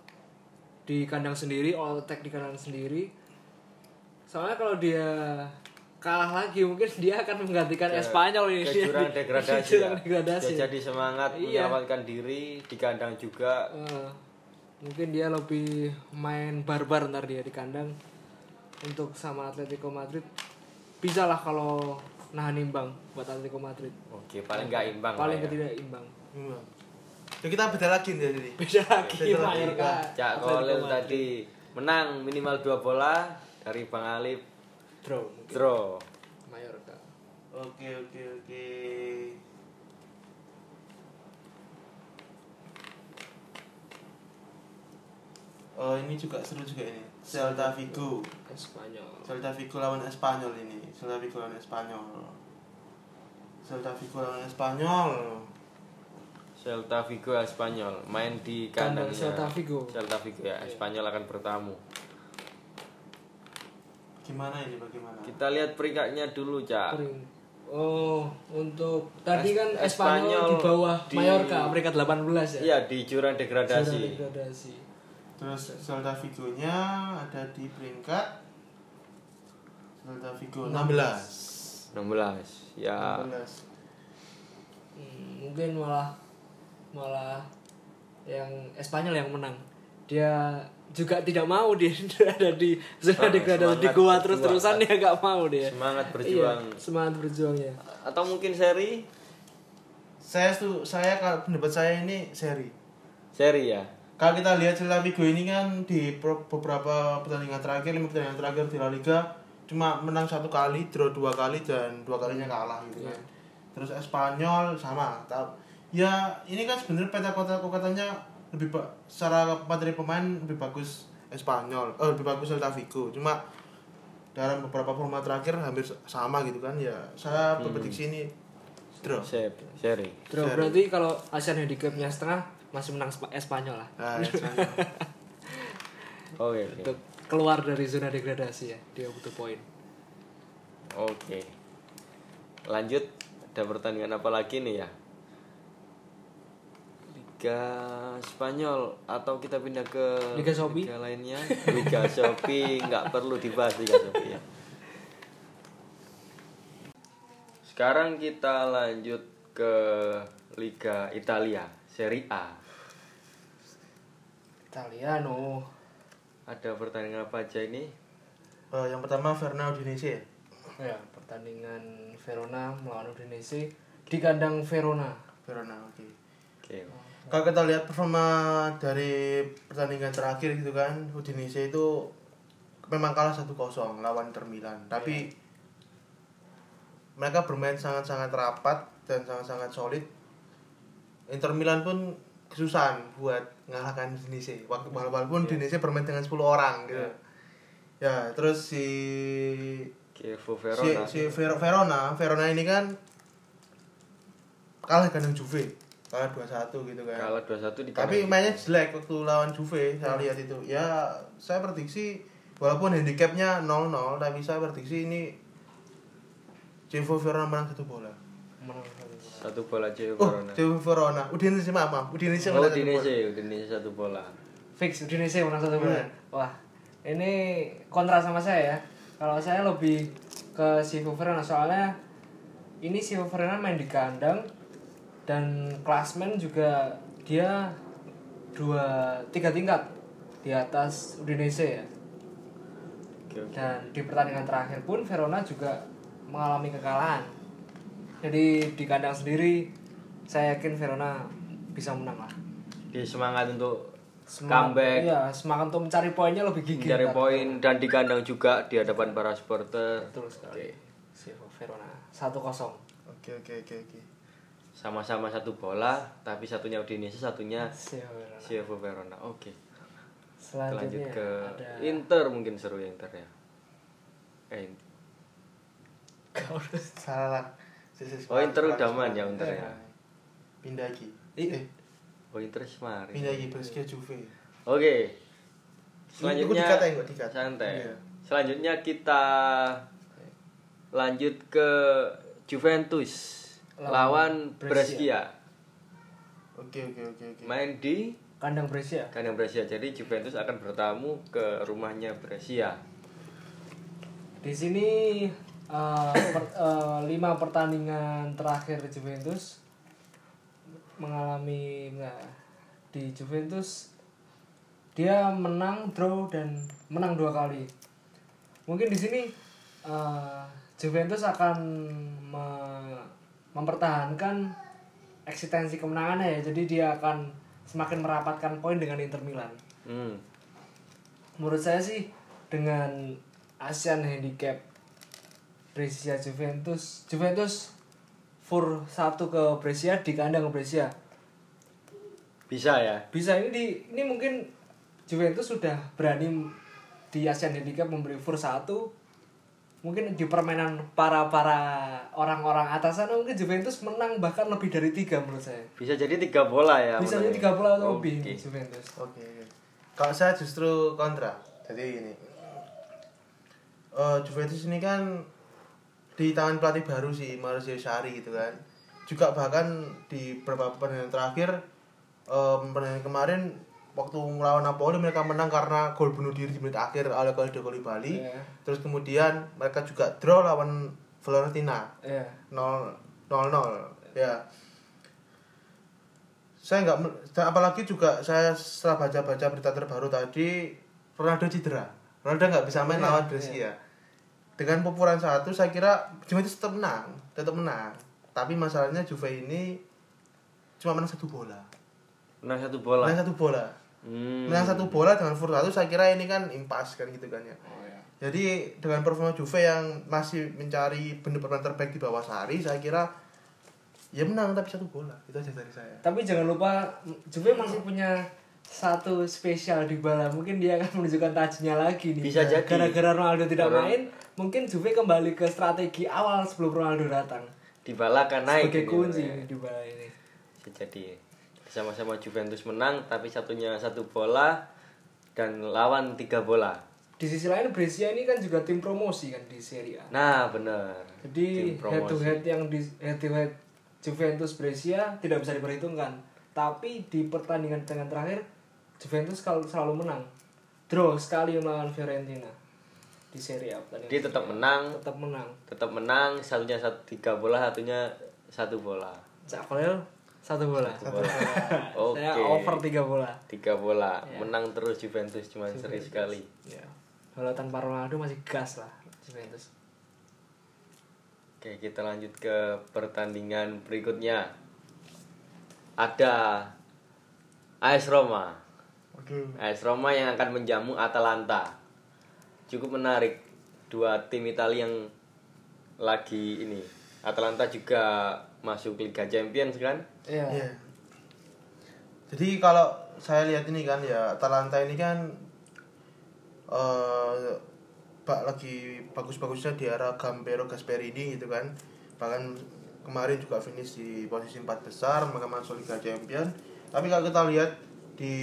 di kandang sendiri, all attack di kandang sendiri. Soalnya kalau dia kalah lagi mungkin dia akan menggantikan Espanyol ini. Ke jurang degradasi. Jurang ya. degradasi. Dia jadi semangat Iya. menyelamatkan diri di kandang juga. Eh, mungkin dia lebih main barbar ntar dia di kandang untuk sama Atletico Madrid bisa lah kalau nahan imbang buat Atletico Madrid Oke, paling nggak imbang. paling ya. ketidak imbang Hmm. Jadi kita beda lagi nih jadi. beda lagi Beda lagi, Cak Kolil tadi menang minimal dua bola dari Bang Alif draw mungkin draw. Mallorca Oke oke oke. Oh ini juga seru juga ini. Celta Vigo. Espanyol Celta Vigo lawan Espanyol ini. Celta Vigo lawan Espanyol. Celta Vigo lawan Espanyol. Celta Vigo Espanyol main di Kandang kandangnya Celta Vigo. Celta Vigo ya, Espanyol akan bertamu. Gimana ini bagaimana? Kita lihat peringkatnya dulu, Cak. Pering- Oh, untuk tadi kan Espanyol, Espanyol di bawah di- Mallorca peringkat 18 ya. Iya, di jurang degradasi. degradasi. Terus Celta Vigo-nya ada di peringkat Celta Vigo 16. 16. Ya, 16. Hmm, mungkin malah malah yang Espanyol yang menang. Dia juga tidak mau dia ada di zona Ah, degradasi di gua berjuang. terus-terusan dia nggak mau dia. semangat berjuang. Iya, semangat berjuangnya. Atau mungkin seri? Saya tuh saya kalau pendapat saya ini seri. Seri ya. Kalau kita lihat Celta Vigo ini kan di beberapa pertandingan terakhir, lima pertandingan terakhir di La Liga cuma menang satu kali, draw dua kali dan dua kalinya kalah gitu kan. Terus Espanyol sama. Ya ini kan sebenarnya peta kota katanya lebih ba- secara materi pemain lebih bagus Espanyol, eh, lebih bagus Celta Vigo. Cuma dalam beberapa format terakhir hampir sama gitu kan ya. Saya berprediksi ini draw. Seri. Seri. Draw Seri. berarti kalau Asian Handicapnya setengah masih menang Spa- Espanyol lah. Nah, Espanyol. Oke, oke. Untuk keluar dari zona degradasi ya, dia butuh poin. Oke. Lanjut ada pertandingan apa lagi nih ya? Liga Spanyol atau kita pindah ke Liga Shopee? liga lainnya? Liga Shopee nggak perlu dibahas Liga Shopee ya. Sekarang kita lanjut ke Liga Italia, Serie A. Italiano. Ada pertandingan apa aja ini? Eh, yang pertama Fernando Udinese ya? Ya, pertandingan Verona melawan Udinese di kandang Verona. Verona oke. Oke. Kalau kita lihat performa dari pertandingan terakhir gitu kan Udinese itu memang kalah 1-0 lawan Inter Milan. Tapi mereka bermain sangat-sangat rapat dan sangat-sangat solid. Inter Milan pun kesusahan buat mengalahkan Udinese. Wak- walaupun Udinese bermain dengan 10 orang gitu. Ya terus si Chievo si, Verona. si Ver- Verona Verona ini kan kalah dengan Juve kalah 2-1 gitu kan kalah 2-1 di tapi mainnya jelek waktu lawan Juve saya lihat itu ya saya prediksi walaupun handicapnya 0-0 tapi saya prediksi ini Chievo Verona menang satu bola Menang satu bola. satu bola Chievo oh Verona Chievo Verona Udinese maaf maaf Udinese oh menang satu bola. Udinese Udinese satu bola fix Udinese menang satu bola. Hmm. Wah, ini kontra sama saya ya. Kalau saya lebih ke si Verona soalnya ini si Verona main di kandang dan klasmen juga dia dua tiga tingkat di atas Udinese ya. Oke, oke. Dan di pertandingan terakhir pun Verona juga mengalami kekalahan. Jadi di kandang sendiri saya yakin Verona bisa menang lah. Dia semangat untuk Semangat- comeback Iya, semangat untuk mencari poinnya lebih gigih. mencari poin dan di kandang juga di hadapan para supporter Betul sekali. Si Verona 1-0. oke oke oke oke sama-sama satu bola tapi satunya Udinese satunya. Chievo Verona oke Kita lanjut Selanjutnya ke ada Inter mungkin seru ya Inter ya eh salah Oh, Inter udah main ya. Inter ya? Eh, pindah lagi eh oh Inter Semari pindah lagi Brescia Juve Oke. Selanjutnya dikatain, dikatain. santai. Iya. Selanjutnya kita lanjut ke Juventus Lawan lawan Brescia. Oke oke oke oke Main di kandang Brescia. kandang Brescia. Jadi Juventus akan bertamu ke rumahnya Brescia. Di sini eh, per- eh, lima pertandingan terakhir Juventus mengalami nah, di Juventus dia menang, draw dan menang dua kali. Mungkin di sini eh, Juventus akan me- mempertahankan eksistensi kemenangannya ya. Jadi dia akan semakin merapatkan poin dengan Inter Milan Hmm. menurut saya sih dengan ASEAN handicap Brescia Juventus Juventus for satu ke Brescia di kandang Brescia Bisa ya. bisa ini di ini mungkin Juventus sudah berani di ASEAN handicap memberi for satu mungkin di permainan para para orang-orang atas sana mungkin Juventus menang bahkan lebih dari tiga menurut saya Bisa jadi tiga bola ya. bisa jadi tiga bola atau lebih Oke. Juventus Oke. oke. Kalau saya justru kontra. Jadi ini. eh Juventus ini kan di tangan pelatih baru sih Mauricio Sarri gitu kan. Juga bahkan di beberapa pertandingan terakhir eh pertandingan kemarin waktu melawan Napoli mereka menang karena gol bunuh diri di menit akhir oleh Kalidou Koulibaly. Iya. Terus kemudian mereka juga draw lawan Fiorentina. ya 0 0 ya. Saya nggak apalagi juga saya setelah baca-baca berita terbaru tadi Ronaldo cedera. Ronaldo nggak bisa main Iya, lawan Brescia. Dengan populan satu saya kira Juventus tetap menang tetap menang. Tapi masalahnya Juve ini cuma menang satu bola Menang satu bola. menang satu bola Hmm. menang satu bola dengan satu saya kira ini kan impas kan gitu kan ya oh ya jadi dengan performa Juve yang masih mencari benar-benar terbaik di bawah Sari, saya kira ya menang tapi satu bola. Itu aja dari saya. Tapi jangan lupa Juve masih punya satu spesial di bala. Mungkin dia akan menunjukkan tajinya lagi nih. Bisa jadi. Gara-gara Ronaldo tidak Orang- main, mungkin Juve kembali ke strategi awal sebelum Ronaldo datang. Dybala akan naik Sebagai kunci ya. di bala ini. Bisa jadi sama-sama Juventus menang tapi satunya satu bola dan lawan tiga bola. Di sisi lain Brescia ini kan juga tim promosi kan di Serie A. Nah, benar. Jadi head to head yang di head to head Juventus Brescia tidak bisa diperhitungkan. Tapi di pertandingan dengan terakhir Juventus kalau selalu menang. Draw sekali melawan Fiorentina di Serie A pertandingan Dia tetap menang, tetap menang. tetap menang, satunya satu tiga bola, satunya satu bola. Cak Kolel satu bola. Satu bola. Oke. Saya over tiga bola. Tiga bola, Ya. menang terus Juventus cuma seri sekali. Ya. Kalau tanpa Ronaldo masih gas lah Juventus. Oke, kita lanjut ke pertandingan berikutnya. Ada AS Roma. Waduh. AS Roma yang akan menjamu Atalanta. Cukup menarik dua tim Italia yang lagi ini. Atalanta juga masuk Liga Champions kan? Iya. Iya. Jadi kalau saya lihat ini kan ya Atalanta ini kan eh pak lagi bagus-bagusnya di era Gambero Gasperini gitu kan. Bahkan kemarin juga finish di posisi empat besar maka masuk Liga Champions. Tapi kalau kita lihat di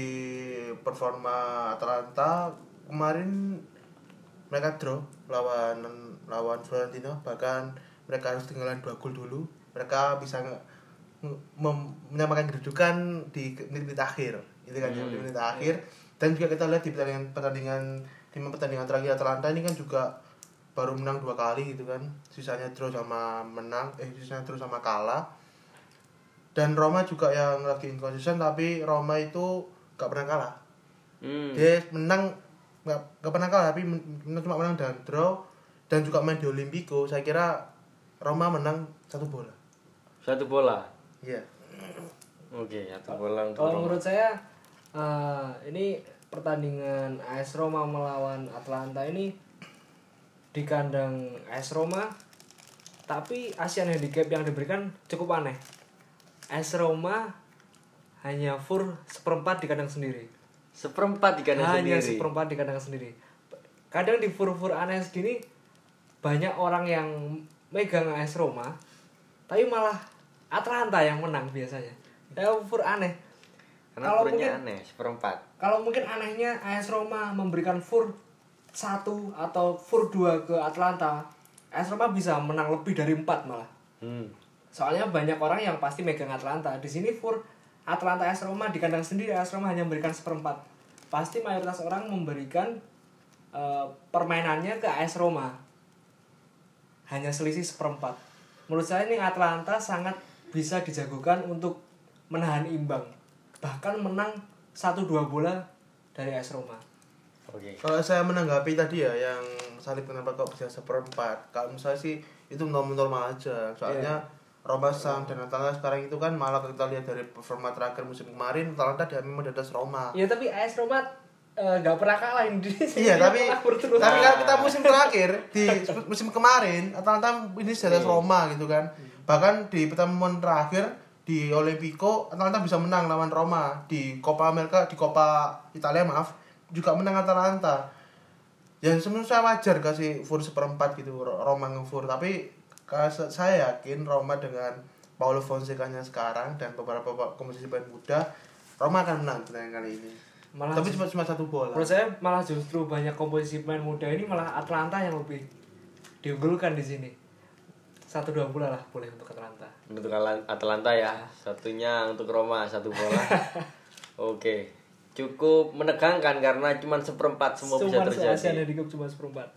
performa Atalanta kemarin mereka draw lawan lawan Florentino bahkan mereka harus tinggalan dua gol dulu mereka bisa menyamakan kedudukan di menit akhir itu kan ya di menit akhir. Dan juga kita lihat di pertandingan pertandingan lima pertandingan terakhir Atalanta ini kan juga baru menang dua kali gitu kan. Sisanya draw sama menang eh sisanya draw sama kalah. Dan Roma juga yang lagi inkonsisten tapi Roma itu gak pernah kalah. Hmm. dia menang nggak nggak pernah kalah tapi men- men- cuma menang dan draw. Dan juga main di Olimpico saya kira Roma menang satu bola Satu bola. iya Oke, satu bola untuk Kalau menurut saya eh, ini pertandingan AS Roma melawan Atlanta ini di kandang AS Roma tapi Asian Handicap yang diberikan cukup aneh. AS Roma hanya fur seperempat di kandang sendiri. Seperempat di kandang hanya sendiri. seperempat di kandang sendiri. Kadang di fur-fur aneh segini banyak orang yang megang AS Roma tapi malah Atlanta yang menang biasanya. Ya fur aneh. Karena Kalau mungkin aneh, seperempat. kalau mungkin anehnya AS Roma memberikan fur satu atau fur dua ke Atlanta, AS Roma bisa menang lebih dari empat malah. Hmm. Soalnya banyak orang yang pasti megang Atlanta. Di sini fur Atlanta AS Roma di kandang sendiri AS Roma hanya memberikan seperempat. Pasti mayoritas orang memberikan eh, permainannya ke AS Roma. Hanya selisih seperempat. Menurut saya ini Atlanta sangat bisa dijagokan untuk menahan imbang. Bahkan menang 1-2 bola dari AS Roma. Oke. kalau saya menanggapi tadi ya yang salib kenapa kok bisa seperempat kalau misalnya sih itu normal-normal aja soalnya Roma Sam dan Atalanta sekarang itu kan malah kita lihat dari performa terakhir musim kemarin Atalanta dia memang di atas Roma Ya tapi AS Roma eh, nggak pernah kalah di sini. Iya tapi tapi kalau kita musim terakhir di musim kemarin Atalanta ini di atas Roma gitu kan. Bahkan di pertemuan terakhir di Olimpico Atalanta bisa menang lawan Roma di Coppa America di Coppa Italia maaf juga menang Atalanta. Ya sebenarnya saya wajar kasih fur seperempat gitu Roma ngefur tapi saya yakin Roma dengan Paulo Fonseca-nya sekarang dan beberapa kompetisi pemain muda Roma akan menang pertandingan kali ini. Malah tapi cuma cuma satu bola. Menurut saya malah justru banyak komposisi pemain muda ini malah Atlanta yang lebih diunggulkan di sini. Satu dua bola lah boleh untuk Atlanta. Untuk Alan- Atalanta ya, satunya untuk Roma satu bola. Oke, cukup menegangkan karena cuma seperempat semua bisa Cuma se-Asian terjadi. Handicap cuma seperempat.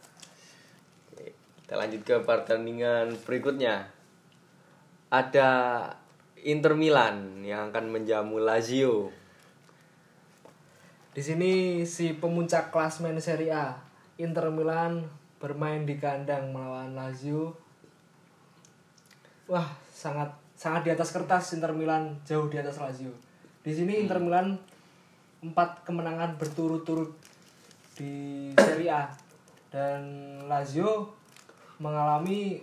Oke, Kita lanjut ke pertandingan berikutnya. Ada Inter Milan yang akan menjamu Lazio. Di sini si pemuncak klasmen Serie A Inter Milan bermain di kandang melawan Lazio. Wah, sangat sangat di atas kertas Inter Milan jauh di atas Lazio. Di sini Inter Milan empat kemenangan berturut-turut di Serie A dan Lazio mengalami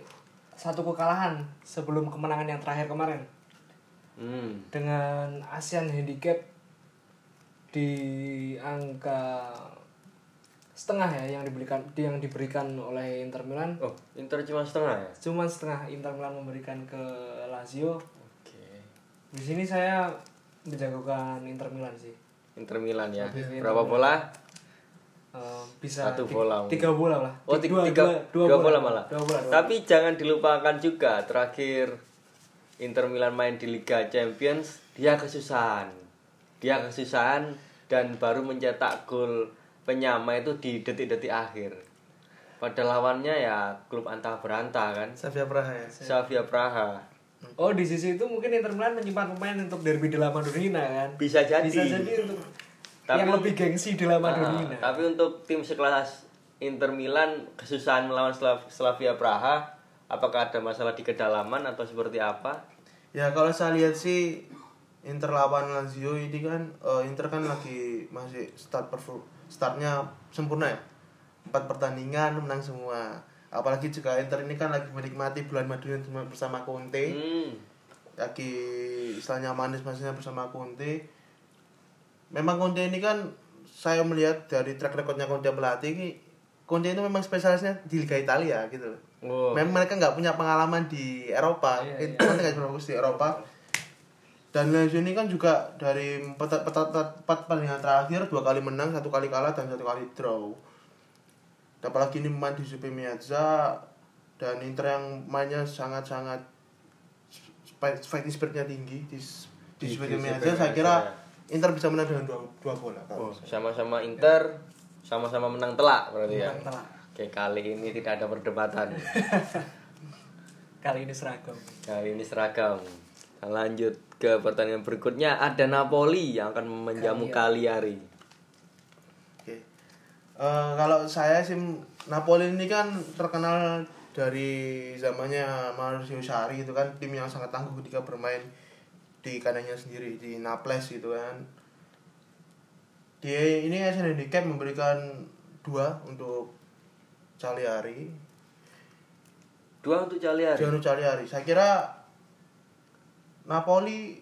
satu kekalahan sebelum kemenangan yang terakhir kemarin Hmm. dengan ASEAN Handicap di angka setengah ya yang diberikan yang diberikan oleh Inter Milan Oh, Inter cuma setengah ya? cuma setengah Inter Milan memberikan ke Lazio Oke. di sini saya menjagokan Inter Milan sih Inter Milan ya. Inter Berapa bola? Eh, bisa Satu bola. tiga bola lah Oh, Ti- tiga, tiga, dua, bola, malah. dua bola, dua Tapi jangan dilupakan juga terakhir Inter Milan main di Liga Champions, dia kesusahan. Dia kesusahan dan baru mencetak gol penyama itu di detik-detik akhir. Pada lawannya ya klub antah berantah kan, Slavia Praha ya. Slavia Praha. Oh di sisi itu mungkin Inter Milan menyimpan pemain untuk derby di La Madonnina kan? Bisa jadi. Bisa jadi untuk Tapi- yang lebih gengsi di La Ah, Madonnina. tapi untuk tim sekelas Inter Milan kesusahan melawan Slav- Slavia Praha, apakah ada masalah di kedalaman atau seperti apa? Ya kalau saya lihat sih Inter lawan Lazio ini kan eh, Inter kan lagi masih start perform startnya sempurna ya empat pertandingan menang semua apalagi juga Inter ini kan lagi menikmati bulan madu yang bersama Conte Hmm. lagi istilahnya manis-manisnya bersama Conte memang Conte ini kan saya melihat dari track recordnya Conte melatih ini Conte itu memang spesialisnya di Liga Italia gitu loh. Oh. Memang mereka nggak punya pengalaman di Eropa, Iya, itu kan nggak di Eropa. Dan Lazio ini kan juga dari empat empat empat pertandingan terakhir dua kali menang, satu kali kalah dan satu kali draw. Dan Apalagi ini main di Giuseppe Meazza dan Inter yang mainnya sangat-sangat fighting spiritnya tinggi di di Giuseppe Meazza saya kira ya. Inter bisa menang dengan dua, dua bola. Oh, sama-sama Inter, sama-sama menang telak berarti ya. Menang telak. Oke, kali ini tidak ada perdebatan. Kali ini seragam. Kali ini seragam. Kita lanjut ke pertandingan berikutnya ada Napoli yang akan menjamu Cagliari. Oke. Eh, kalau saya sih Napoli ini kan terkenal dari zamannya Mauricio Sarri itu kan tim yang sangat tangguh ketika bermain di kandangnya sendiri di Naples gitu kan. Dia ini Asian Handicap memberikan dua untuk Cagliari. Dua untuk Cagliari. Gianlu Cagliari. Saya kira Napoli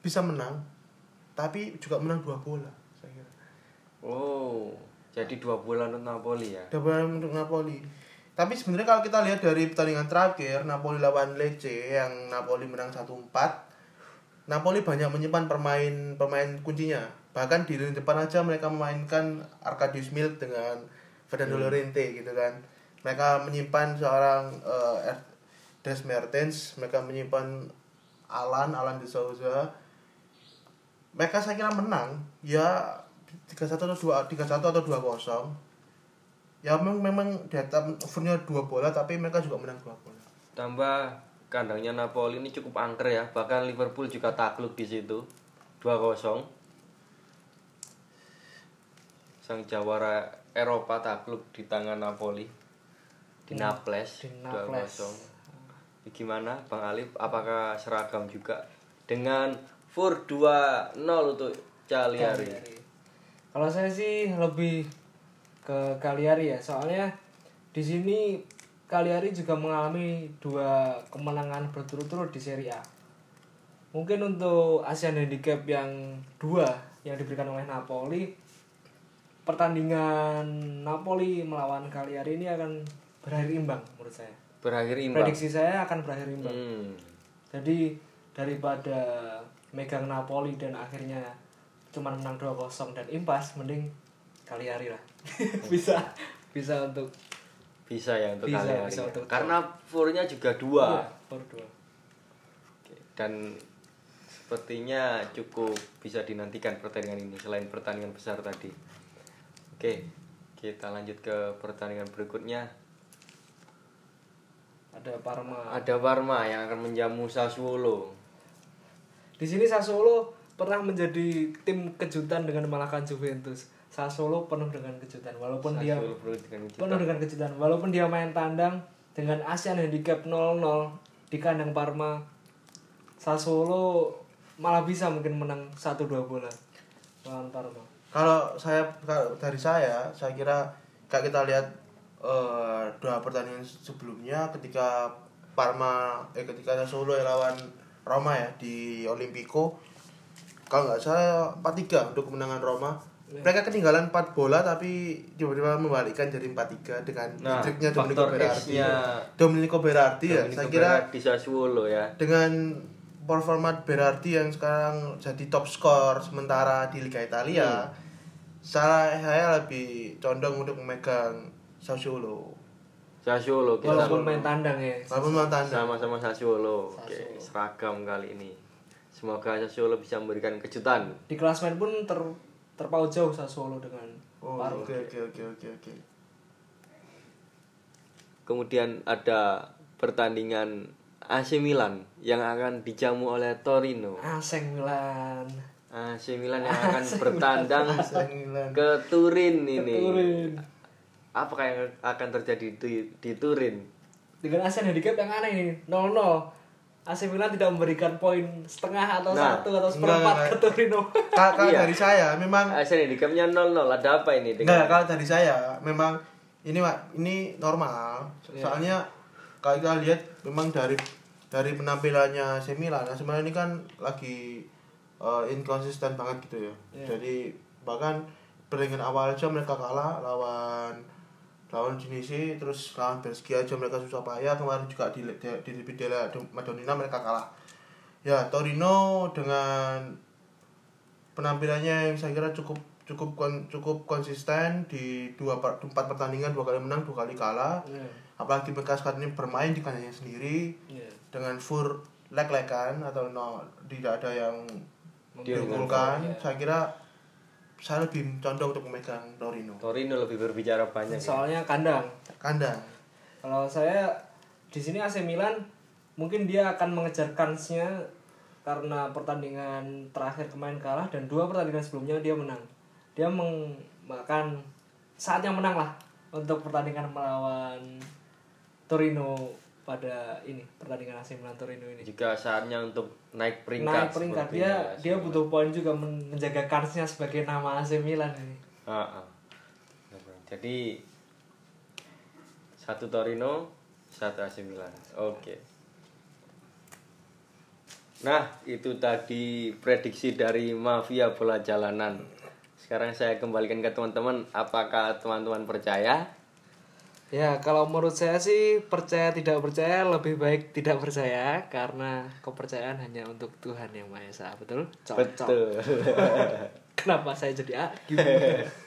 bisa menang, tapi juga menang dua bola. Saya kira. Oh, jadi dua bulan untuk Napoli ya. Double untuk Napoli. Tapi sebenarnya kalau kita lihat dari pertandingan terakhir Napoli lawan Lecce yang Napoli menang 1-4. Napoli banyak menyimpan pemain pemain kuncinya. Bahkan di lini depan aja mereka memainkan Arkadius Milik dengan Fernando Llorente gitu kan. Mereka menyimpan seorang Er- Des Mertens, mereka menyimpan Alan, Alan de Souza. Mereka saya kira menang ya 3-1 atau 2 3-1 atau 2-0 ya memang memang di atas overnya dua bola tapi mereka juga menang dua bola Tambah kandangnya Napoli ini cukup angker ya. Bahkan Liverpool juga takluk di situ. 2-0. Sang jawara Eropa takluk di tangan Napoli. Di Naples. di Naples. 2-0. Gimana Bang Alif? Apakah seragam juga dengan 4-2-0 untuk Cagliari? Kalau saya sih lebih ke Cagliari ya, soalnya di sini Cagliari juga mengalami dua kemenangan berturut-turut di Serie A. Mungkin untuk Asian Handicap yang dua yang diberikan oleh Napoli, pertandingan Napoli melawan Cagliari ini akan berakhir imbang menurut saya. Berakhir imbang. Prediksi saya akan berakhir imbang. Hmm. Jadi daripada megang Napoli dan akhirnya cuma menang 2-0 dan impas mending Cagliari lah. bisa bisa untuk Bisa ya untuk Bisa, bisa untuk- Karena four-nya juga dua. Per dua. Oke, Dan sepertinya cukup bisa dinantikan pertandingan ini selain pertandingan besar tadi. Oke, kita lanjut ke pertandingan berikutnya. Ada Parma. Ada Parma yang akan menjamu Sassuolo. Di sini Sassuolo pernah menjadi tim kejutan dengan mengalahkan Juventus. Sassuolo penuh dengan kejutan walaupun dia Sassuolo penuh dengan kejutan. penuh dengan kejutan walaupun dia main tandang dengan Asian Handicap 0-0 di kandang Parma. Sassuolo malah bisa mungkin menang 1-2 bola lawan Parma. kalau saya kalau dari saya saya kira kayak kita lihat eh, dua pertandingan sebelumnya ketika Parma eh ketika Solo lawan Roma ya di Olimpico. Kalau nggak salah 4-3 untuk kemenangan Roma. Mereka ketinggalan 4 bola tapi tiba-tiba membalikkan jadi 4-3 dengan Nah, triknya Domenico Berardi. Domenico Berardi ya Domenico saya kira Berardi Sassuolo ya. dengan performa Berardi yang sekarang jadi top skor sementara di Liga Italia saya saya lebih condong untuk memegang Sassuolo Sassuolo kita Walaupun main tandang ya. walaupun mau tandang sama-sama Sassuolo. Oke, seragam kali ini. Semoga Sassuolo bisa memberikan kejutan. Di klasmen pun ter terpaut jauh Sassuolo dengan oh Parma. oke oke oke oke oke Kemudian ada pertandingan AC Milan yang akan dijamu oleh Torino. Aseng Milan. AC Milan yang akan bertandang AC Milan. ke Turin ini. Turin. Apakah yang akan terjadi di, di Turin? Dengan Asian Handicap yang aneh ini 0-0. AC Milan tidak memberikan poin setengah atau Nah, satu atau seperempat ke Torino. Kak Iya. dari saya memang sini di gamenya 0-0 ada apa ini enggak kalau dari saya memang ini Pak, ini normal. Iya. Soalnya kalau kita lihat memang dari dari penampilannya AC Milan, AC Milan ini kan lagi eh, inkonsisten banget gitu ya. Iya. Jadi bahkan pertandingan awal aja mereka kalah lawan lawan Tunisia terus lawan Belgia aja mereka susah payah kemarin juga di di, di, di Della Madonnina mereka kalah ya Torino dengan penampilannya yang saya kira cukup cukup kon- cukup konsisten di dua per- empat pertandingan dua kali menang dua kali kalah Iya. apalagi mereka sekarang ini bermain di kandangnya sendiri Iya. dengan full leg-legan atau no tidak ada yang Diunggulkan, diunggulkan iya. saya kira saya lebih condong untuk memegang Torino Torino lebih berbicara banyak ya. Soalnya kandang. kandang Kalau saya di sini AC Milan mungkin dia akan mengejar kansnya karena pertandingan terakhir kemarin kalah dan dua pertandingan sebelumnya dia menang. Dia meng bahkan saatnya menang lah untuk pertandingan melawan Torino pada ini pertandingan AC Milan Torino ini. juga saatnya untuk naik peringkat Naik peringkat dia dia butuh poin juga men- menjaga kansnya sebagai nama AC Milan ini. Ah, ah. jadi satu Torino satu AC Milan oke nah itu tadi prediksi dari mafia bola jalanan sekarang saya kembalikan ke teman-teman apakah teman-teman percaya Ya, kalau menurut saya sih percaya tidak percaya lebih baik tidak percaya karena kepercayaan hanya untuk Tuhan yang Maha Esa, betul? Cocok. betul Kenapa saya jadi A? Gimana?